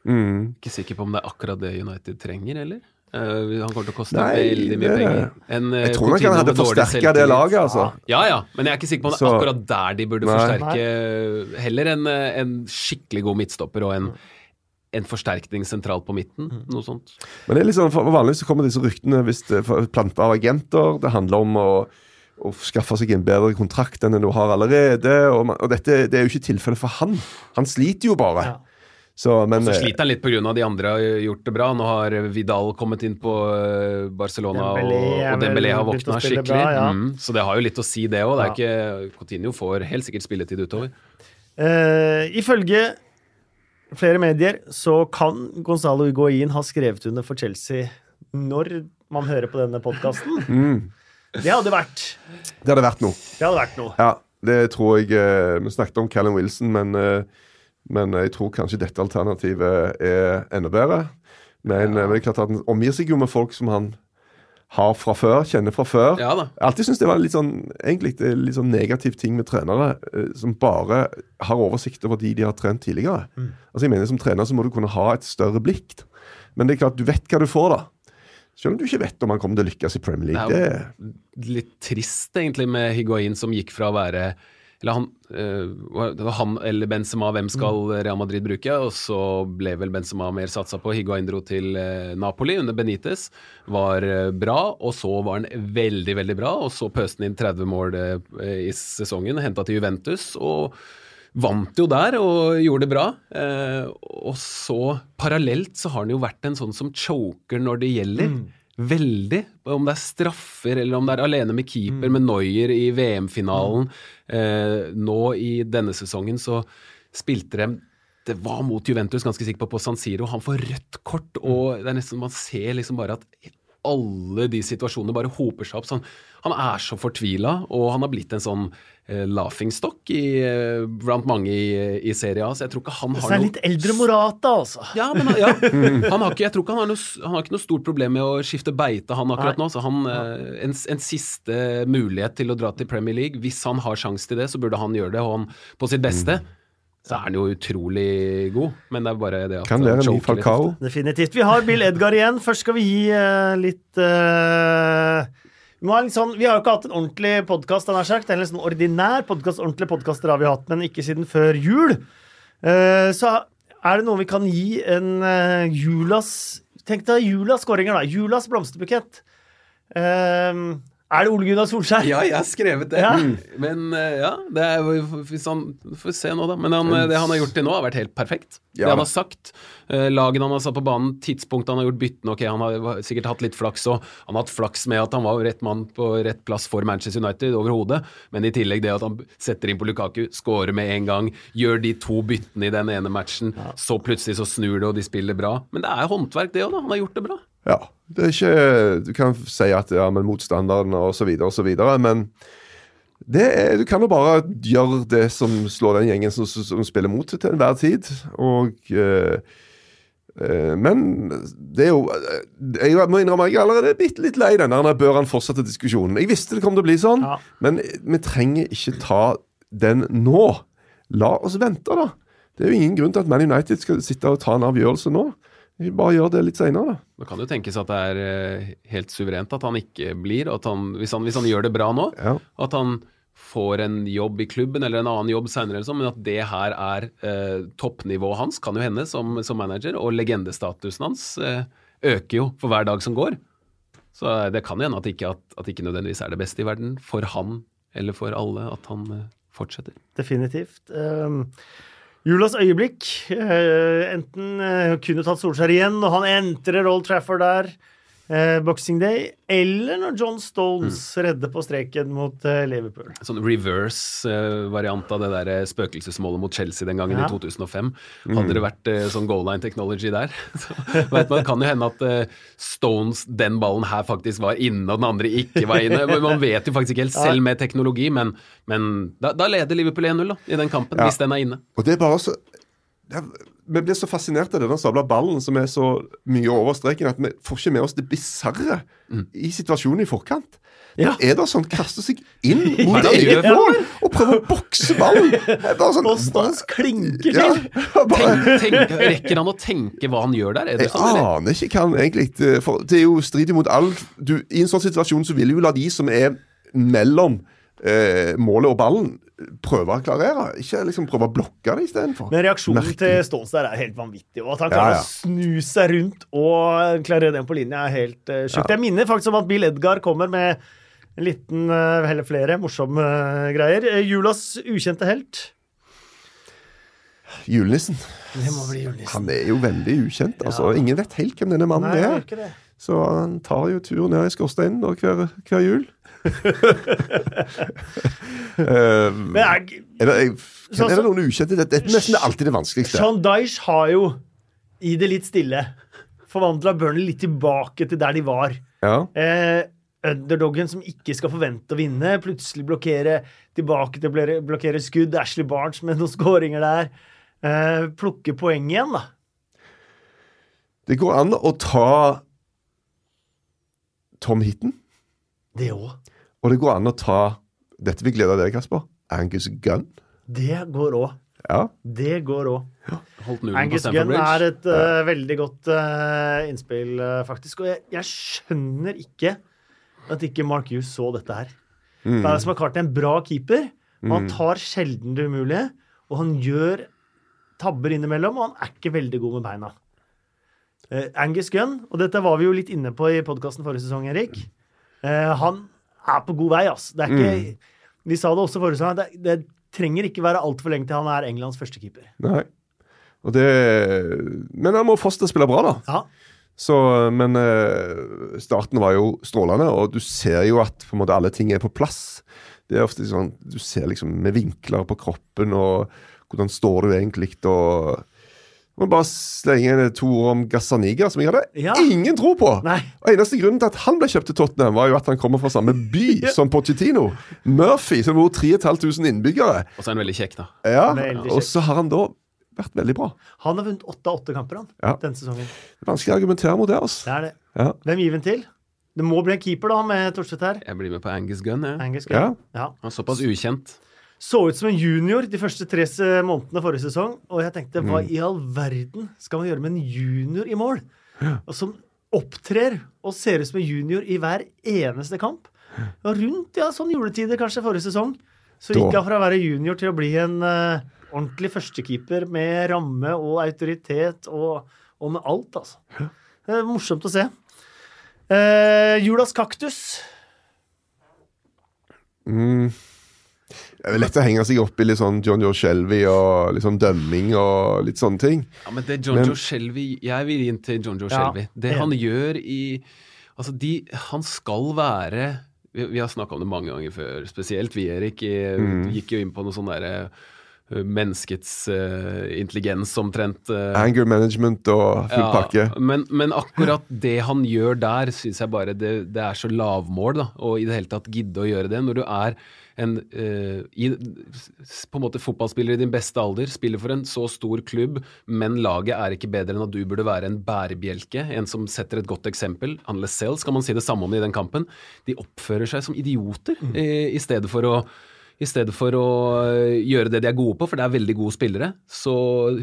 Mm. Ikke sikker på om det er akkurat det United trenger, eller? Uh, han kommer til å koste Nei, veldig mye det- penger. En, eh, Jeg tror nok han hadde forsterka det laget, altså. Ja, ja, men jeg er ikke sikker på om det er akkurat der de burde Nei. forsterke. Heller en, eh, en skikkelig god midtstopper og en, en forsterkning sentralt på midten. Mm. Noe sånt. Men det er sånn, for Vanligvis så kommer disse ryktene hvis det er planta av agenter. Det handler om å, å skaffe seg en bedre kontrakt enn du har allerede. Og, man- og dette det er jo ikke tilfellet for han. Han sliter jo bare. Ja. Så, men Så eh, sliter han litt pga. de andre har gjort det bra. Nå har Vidal kommet inn på eh, Barcelona, Dembélé og, og Dembélé har våkna skikkelig. bra, ja. mm, så det har jo litt å si, det òg. Ja. Coutinho får helt sikkert spilletid utover. Uh, ifølge flere medier så kan Gonzalo Higuain ha skrevet under for Chelsea når man hører på denne podkasten. <laughs> mm, Det hadde vært det hadde vært noe. Det hadde vært noe. Ja, det tror jeg Vi snakket om Callum Wilson, men, eh, men jeg tror kanskje dette alternativet er enda bedre. Men, ja. men det er klart at han omgir seg jo med folk som han har fra før, kjenner fra før. Ja da. Jeg alltid syntes det var litt sånn, egentlig det er litt sånn negativ ting med trenere eh, som bare har oversikt over de de har trent tidligere. Altså jeg mener Som trener så må du kunne ha et større blikk. Men det er klart, du vet hva du får, da. Selv om du ikke vet om han kommer til å lykkes i Premier League. Det Det, er jo litt trist, egentlig, med Higuain som gikk fra å være eller han, eh, han eller Benzema, hvem skal Real Madrid bruke? Og så ble vel Benzema mer satsa på. Higuain dro til eh, Napoli under Benitez. Var eh, bra, og så var han veldig, veldig bra. Og så pøste han inn 30 mål i sesongen, henta til Juventus. og Vant jo der og gjorde det bra. Og så parallelt så har han jo vært en sånn som choker når det gjelder. Veldig. Om det er straffer, eller om det er alene med keeper, med Noyer i VM-finalen. Eh, nå i denne sesongen så spilte de det var mot Juventus, ganske sikker på, på San Siro. Han får rødt kort, og det er nesten man ser liksom bare at alle de situasjonene bare hoper seg opp. Sånn. Han er så fortvila, og han har blitt en sånn eh, laughingstock i, eh, blant mange i, i Serie A, så jeg tror ikke han har noe det er noe litt eldre Morata, altså. ja, men han- ja. Han har ikke, jeg tror ikke han har, noe, han har ikke noe stort problem med å skifte beite, han akkurat Nei. nå. Så han, eh, en, en siste mulighet til å dra til Premier League. Hvis han har sjanse til det, så burde han gjøre det. Og han, på sitt beste så er han jo utrolig god, men det er bare det at kan han være ny Falcao. Definitivt. Vi har Bill Edgar igjen. Først skal vi gi uh, litt eh, vi, litt sånn, vi har jo ikke hatt en ordentlig podkast, en sånn ordinær podkast. Ordentlige podkaster har vi hatt, men ikke siden før jul. Uh, så er det noe vi kan gi en uh, julas Tenk deg julas skåringer, da. Julas blomsterbukett. Eh, er det Ole Gunnar Solskjær? Ja, jeg har skrevet det. Ja. Men eh, ja, det er, hvis han, får vi se nå, da. Men han, eh, det han har gjort til nå, har vært helt perfekt. Ja det han har sagt, eh, lagene han har satt på banen, tidspunktet han har gjort byttene Ok, han har sikkert hatt litt flaks, og han har hatt flaks med at han var rett mann på rett plass for Manchester United overhodet, men i tillegg det at han setter inn på Lukaku, scorer med en gang, gjør de to byttene i den ene matchen, så plutselig så snur det, og de spiller bra. Men det er håndverk, det òg, da. Han har gjort det bra. Ja. Det er ikke Du kan si at ja, men og så videre, men det er, du kan jo bare gjøre det som slår den gjengen som, som spiller mot til enhver tid. Og eh, Men det er jo eh, Jeg må innrømme jeg er allerede bitte litt lei den der bør han fortsette diskusjonen. Jeg visste det kom til å bli sånn, Ja. men vi trenger ikke ta den nå. La oss vente, da. Det er jo ingen grunn til at Man United skal sitte og ta en avgjørelse nå. Vi bare gjør det litt seinere, da. Det kan jo tenkes at det er eh, helt suverent at han ikke blir, at han, hvis, han, hvis han gjør det bra nå, Ja. at han får en jobb i klubben eller en annen jobb seinere, men at det her er eh, toppnivået hans, kan jo hende som, som manager, og legendestatusen hans eh, øker jo for hver dag som går. Så eh, det kan jo hende at ikke, at, at ikke nødvendigvis er det beste i verden for han eller for alle at han eh, fortsetter. Definitivt. Um, Julas øyeblikk. eh, enten uh, kunne tatt Solskjær igjen og han entrer Old Trafford der, eh, Boxing Day, eller når John Stones redder på streken mot eh, Liverpool. Sånn reverse-variant av det der eh, spøkelsesmålet mot Chelsea den gangen Ja. i 2005. Hadde det vært eh, sånn goal line technology der, <laughs> så vet man, det kan jo hende at eh, Stones, den ballen her faktisk var inne, og den andre ikke var inne. Man vet jo faktisk ikke helt, selv med teknologi, men, men da, da leder Liverpool 1-0 i den kampen, Ja. hvis den er inne. Og det er bare så det er, Vi blir så fascinert av denne sabla ballen som er så mye over streken at vi får ikke med oss det bisarre i situasjonen i forkant. Ja. Er det sånn kaster seg inn <laughs> mot eget mål og prøver å bokse ballen? <laughs> Det bare sånn, Og Stones klinker ja, <laughs> bare, Tenk, tenk, rekker han å tenke hva han gjør der? Er det jeg sånn, eller? aner ikke hva han egentlig For det er jo strid imot all du, I en sånn situasjon så vil du jo la de som er mellom eh, målet og ballen, prøve å klarere. Ikke liksom prøve å blokke det istedenfor. Men reaksjonen Merkelig. til Stones der er helt vanvittig. Og at han klarer ja. å snu seg rundt og klarere den på linja, er helt uh, sjukt. Jeg minner faktisk om at Bill Edgar kommer med en liten, uh, eller flere, morsomme uh, greier. Julas ukjente helt. Julenissen. Julenissen. Han er jo veldig ukjent. altså. Ja. Ingen vet helt hvem denne mannen Nei, er. Så han tar jo tur ned i skorsteinen hver, hver jul. Eh, Men er, er, det, jeg, er det noen ukjente? Det, er nesten alltid det vanskeligste. Sean Dyche har jo, i det litt stille, forvandla Burnley litt tilbake til der de var. Ja. Eh, underdoggen som ikke skal forvente å vinne, plutselig blokkere tilbake til å blokkere skudd. Ashley Barnes med noen skåringer der. Eh, plukke poeng igjen, da. Det går an å ta Tom Hitten, Det òg. Og det går an å ta Dette vil glede deg, Kasper. Angus Gunn. Det går òg. Ja. Det går òg. Ja. Angus Gunn er et uh, veldig godt uh, innspill, uh, faktisk. Og jeg, jeg skjønner ikke at ikke Mark Hughes så dette her. Mm. Det er som har klart en bra keeper. og Han tar sjelden det umulige, og han gjør tabber innimellom, og han er ikke veldig god med beina. Eh, Angus Gunn, og dette var vi jo litt inne på i podkasten forrige sesong, Erik. Eh, han er på god vei, ass. Det er ikke, Vi sa det også forrige gang, det, det trenger ikke være altfor lenge til han er Englands førstekeeper. Nei. Og det Men han må fortsatt spille bra, da. Ja. Så, men eh, starten var jo strålende, og du ser jo at måte alle ting er på plass. Det er ofte sånn, Du ser liksom med vinkler på kroppen, og hvordan står du egentlig, og må bare slenge inn to ord om Gazzaniga, som jeg hadde Ja. ingen tro på. Nei. Og Eneste grunnen til at han ble kjøpt til Tottenham, var jo at han kommer fra samme by <laughs> som Pochettino. Murphy, som bor 3500 innbyggere. Og så er han veldig kjekk, da. Ja, kjekk. Og så har han da vært veldig bra. Han har vunnet åtte av åtte kamper han, Ja. denne sesongen. Det er Vanskelig å argumentere mot det. altså. Det er det. Ja. Hvem gir vi den til? Det må bli en keeper, da, med Torstvedt her. Jeg blir med på Angus Gunn. Ja. Angus Ja. Ja. Han er såpass ukjent. Så ut som en junior de første tre månedene forrige sesong, og jeg tenkte hva Mm. i all verden skal man gjøre med en junior i mål? Og som opptrer og ser ut som en junior i hver eneste kamp. Og rundt ja, sånn juletider kanskje forrige sesong, så gikk han fra å være junior til å bli en uh, ordentlig førstekeeper med ramme og autoritet og, og med alt, altså. Det er morsomt å se. Uh, Julas kaktus. Mm. Det er lett å henge seg opp i litt sånn John Joe Shelby og litt sånn dømming og litt sånne ting. Ja, men det John Men- Joe Shelby Jeg vil inn til John Joe Ja, Shelby. Det han gjør i Altså, de Han skal være Vi, vi har snakka om det mange ganger før, spesielt vi, Erik. I, Mm. Gikk jo inn på noe sånn derre Menneskets uh, intelligens omtrent. uh, Anger management og full pakke. Men, men akkurat det han gjør der, syns jeg bare det, det er så lavmål, da. Og i det hele tatt gidde å gjøre det. Når du er en uh, i, på en måte fotballspiller i din beste alder, spiller for en så stor klubb, men laget er ikke bedre enn at du burde være en bærebjelke, en som setter et godt eksempel. Han Lascelles skal man si det samme om i den kampen. De oppfører seg som idioter eh, i stedet for å i stedet for å øh, gjøre det de er gode på, for det er veldig gode spillere, så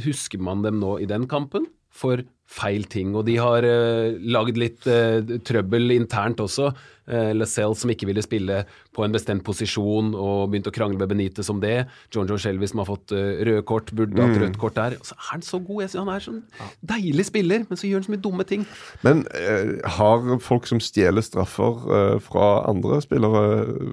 husker man dem nå i den kampen for feil ting. Og de har uh, lagd litt uh, trøbbel internt også. Uh, Lascelles som ikke ville spille på en bestemt posisjon og begynte å krangle med Benitez om det. John John Shelby som har fått uh, røde kort, burde hatt rødt kort der. Og så er han så god. Jeg synes Han er sånn deilig spiller, men så gjør han så mye dumme ting. Men eh, har folk som stjeler straffer eh, fra andre spillere,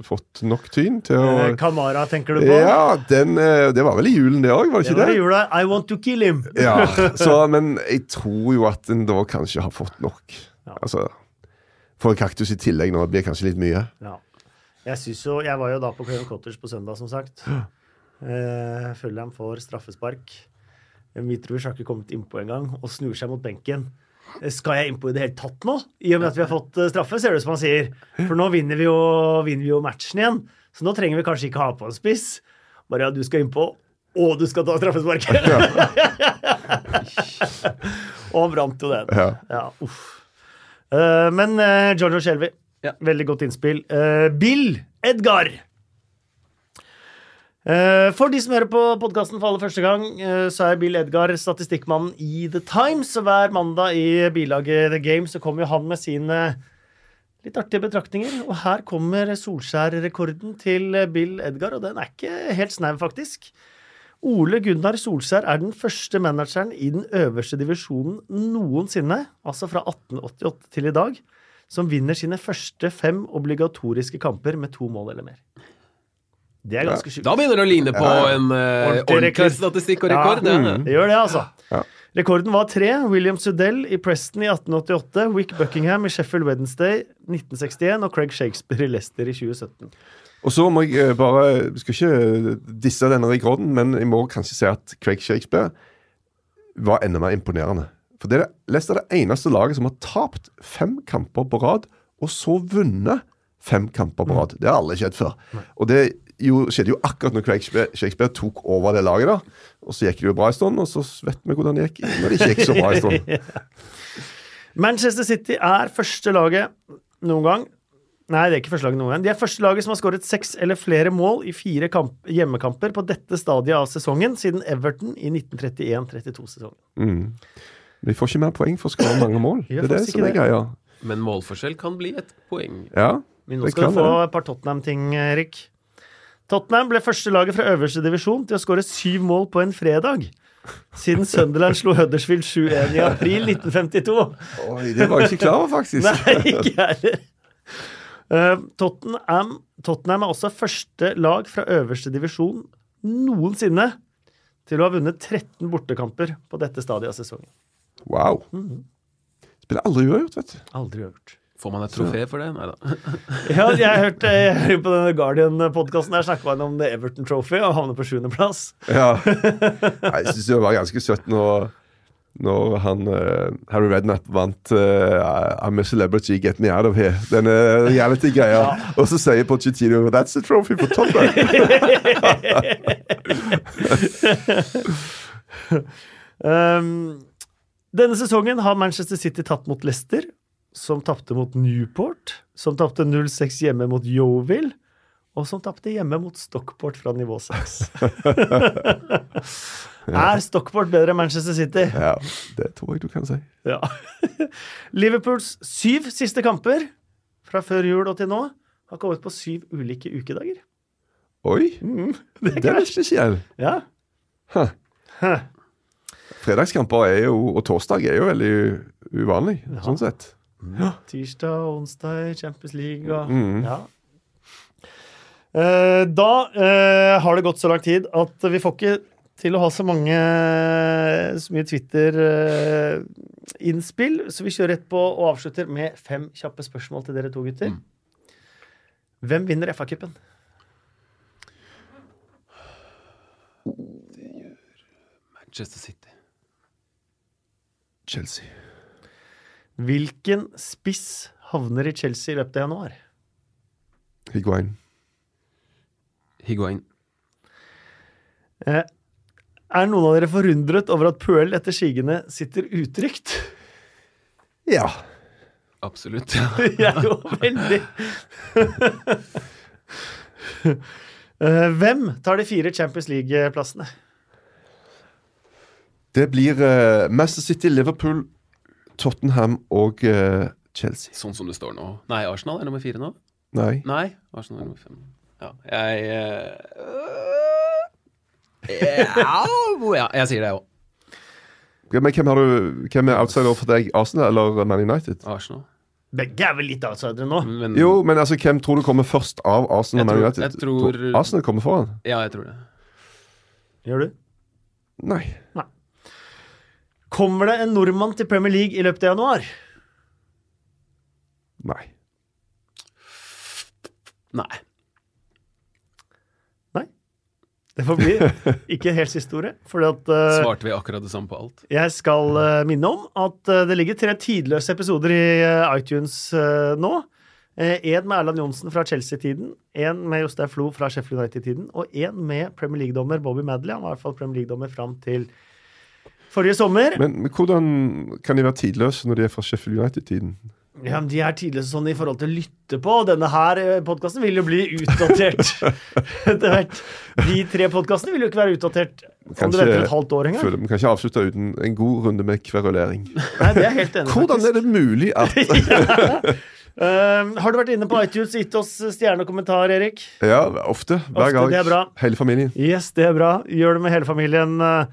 fått nok tyn til å Eh, Kamara, tenker du på? Ja, den, eh, det var vel i julen det òg, var det Det ikke var det? i jula. I want to kill him. Ja, så, <laughs> Men jeg tror jo at en da kanskje har fått nok. Ja. Altså, For en kaktus i tillegg nå blir kanskje litt mye. Ja. Jeg, synes jo, jeg var jo da på Crayon Cottage på søndag, som sagt. Eh, Fulham får straffespark. Mitrovic har ikke kommet innpå engang og snur seg mot benken. Eh, Skal jeg innpå i det hele tatt nå? I og med at vi har fått eh, straffe, ser det ut som han sier. For nå vinner vi, jo, vinner vi jo matchen igjen. Så nå trenger vi kanskje ikke ha på en spiss. Bare ja, du skal innpå, og du skal ta straffesparket! <laughs> <laughs> og han brant jo den. Ja. Ja, uff. Uh, men uh, Giorgio Shelby, Ja. veldig godt innspill. Uh, Bill Edgar. Eh, for de som hører på podkasten for aller første gang, så er Bill Edgar statistikkmannen i The Times. Og hver mandag i bilaget The Game så kommer jo han med sine litt artige betraktninger. Og her kommer Solskjær-rekorden til Bill Edgar, og den er ikke helt snau, faktisk. Ole Gunnar Solskjær er den første manageren i den øverste divisjonen noensinne, altså fra 1888 til i dag, som vinner sine første fem obligatoriske kamper med to mål eller mer. Det er ganske sjukt. Da begynner det å ligne på en uh, Ordentlig ordentlig statistikk og rekord. Ja, det. det gjør det, altså. Ja. Rekorden var tre. William Sudell i Preston i 1888, Wick Buckingham i Sheffield Wednesday 1961 og Craig Shakespeare i Leicester i 2017. Og så må jeg eh, bare jeg Skal ikke disse denne rekorden, men jeg må kanskje si at Craig Shakespeare var enda mer imponerende. For det er Leicester er det eneste laget som har tapt fem kamper på rad, og så vunnet fem kamper på rad. Det har aldri skjedd før. Og det jo, skjedde jo akkurat når Craig Shakespeare, Shakespeare tok over det laget. da. Og så gikk det jo bra en stund, og så vet vi hvordan det gikk når det ikke gikk så bra en stund. <laughs> Manchester City er første laget noen gang Nei, det er ikke første laget noen gang. De er første laget som har skåret seks eller flere mål i fire kamp hjemmekamper på dette stadiet av sesongen siden Everton i 1931-32-sesongen. Mm. Vi får ikke mer poeng for å skåre mange mål. Det er det som er greia. Men målforskjell kan bli et poeng. Ja, Men nå det skal kan du få det. et par Tottenham-ting, Erik. Tottenham ble første laget fra øverste divisjon til å skåre syv mål på en fredag. Siden Sunderland slo Huddersfield 7-1 i april 1952. Oi, det var jeg ikke klar over, faktisk. Nei, ikke jeg heller. Eh, Tottenham, Tottenham er også første lag fra øverste divisjon noensinne til å ha vunnet 13 bortekamper på dette stadiet av sesongen. Wow. Mhm. Spiller aldri uavgjort, vet du. Aldri gjort. Får man et trofé for det? Nei da. <laughs> Ja, jeg hørte hørt på denne Guardian-podkasten der snakka man om The Everton Trophy og havner på sjuendeplass. Ja. <laughs> Jeg syns det var ganske søtt når, når han uh, Harry Redknapp vant uh, I'm a celebrity, get me out of here. Denne reality-greia. Og så sier Pochettino That's a trophy for Tottenham. <laughs> Um, denne sesongen har Manchester City tatt mot Leicester, som tapte mot Newport, som tapte 0-6 hjemme mot Yeovil, og som tapte hjemme mot Stockport fra nivå 6. <laughs> <laughs> er Stockport bedre enn Manchester City? ja, det tror jeg du kan si. Ja. <laughs> Liverpools syv siste kamper fra før jul og til nå har kommet på syv ulike ukedager. Oi, Mm, <laughs> det er det er spesiell. Ja. Huh. Huh. Fredagskamper er jo, og torsdag er jo veldig uvanlig, Ja. sånn sett. Tirsdag, onsdag, Champions League og Mm. Ja. Eh, da eh, har det gått så lang tid at vi får ikke til å ha så mange så mye Twitter-innspill, så vi kjører rett på og avslutter med fem kjappe spørsmål til dere to gutter. Mm. Hvem vinner FA-cupen? Manchester City. Chelsea. Hvilken spiss havner i Chelsea i løpet av januar? Higuain. Higuain. Eh, er noen av dere forundret over at Puel etter sigende sitter utrygt? <laughs> Ja. Absolutt. Ja. <laughs> Jeg er jo veldig <laughs> Eh, Hvem tar de fire Champions League-plassene? Det blir uh, Manchester City, Liverpool, Tottenham og uh, Chelsea. Sånn som det står nå. Nei, Arsenal er nummer fire nå. Nei. Nei, Arsenal er nummer fem. Ja, jeg eh, ja, ja, jeg sier det, jeg òg. Men hvem, har du, hvem er outsider for deg? Arsenal eller Man United? Arsenal. Begge er vel litt outsidere nå. Men, Jo, men altså, hvem tror du kommer først av Arsenal og Man United? jeg tror- Arsenal kommer foran? Ja, jeg tror det. Gjør du? Nei. Nei. Kommer det en nordmann til Premier League i løpet av januar? Nei. Nei. Det får bli ikke helt siste ordet. Fordi at uh, Svarte vi akkurat det samme på alt? jeg skal uh, minne om at uh, det ligger tre tidløse episoder i iTunes nå. Én med Erland Johnsen fra Chelsea-tiden, én med Jostein Flo fra Sheffield United-tiden, og én med Premier League-dommer Bobby Madley. Han var i hvert fall Premier League-dommer fram til forrige sommer. Men, men hvordan kan de være tidløse når de er fra Sheffield United-tiden? Ja, men De er tidligere sånn i forhold til å lytte på. Denne her podkasten vil jo bli utdatert <laughs> etter hvert. De tre podkastene vil jo ikke være utdatert om du venter et halvt år engang. Vi kan ikke avslutte uten en god runde med kverulering. Nei, det er helt enig <laughs> Hvordan er det mulig at <laughs> Um, har du vært inne på iTunes gitt oss stjerne og kommentar, Erik? Ja, ofte. Hver gang. det er bra. Hele familien. Yes, det er bra. Gjør det med hele familien, uh,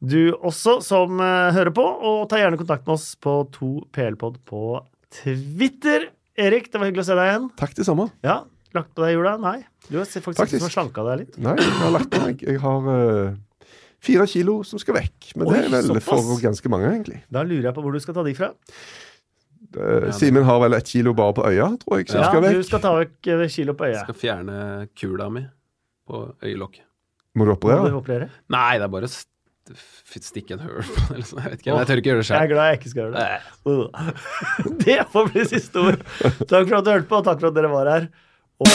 du også, som uh, hører på. Og ta gjerne kontakt med oss på 2plpod på Twitter. Erik, det var hyggelig å se deg igjen. Takk, det samme. Ja, Lagt på deg jula? Nei. Du har faktisk Faktisk. har slanka deg litt. Nei, jeg har lagt på meg. Jeg har uh, fire kilo som skal vekk. Men det Oi, er vel såpass. for ganske mange, egentlig. Da lurer jeg på hvor du skal ta de fra. Eh, Simen har vel ett kilo bare på øya, tror jeg, som Ja, skal du skal ta vekk kilo på øya. Jeg Skal fjerne kula mi på øyelokket. Må du Må du operere? operere? Nei, det er bare å stikke en høl på den. sånn, Jeg vet ikke, men jeg tør ikke gjøre det selv. Jeg er glad jeg ikke skal gjøre det. <laughs> Det får bli siste ord. Takk for at du hørte på, og takk for at dere var her. Og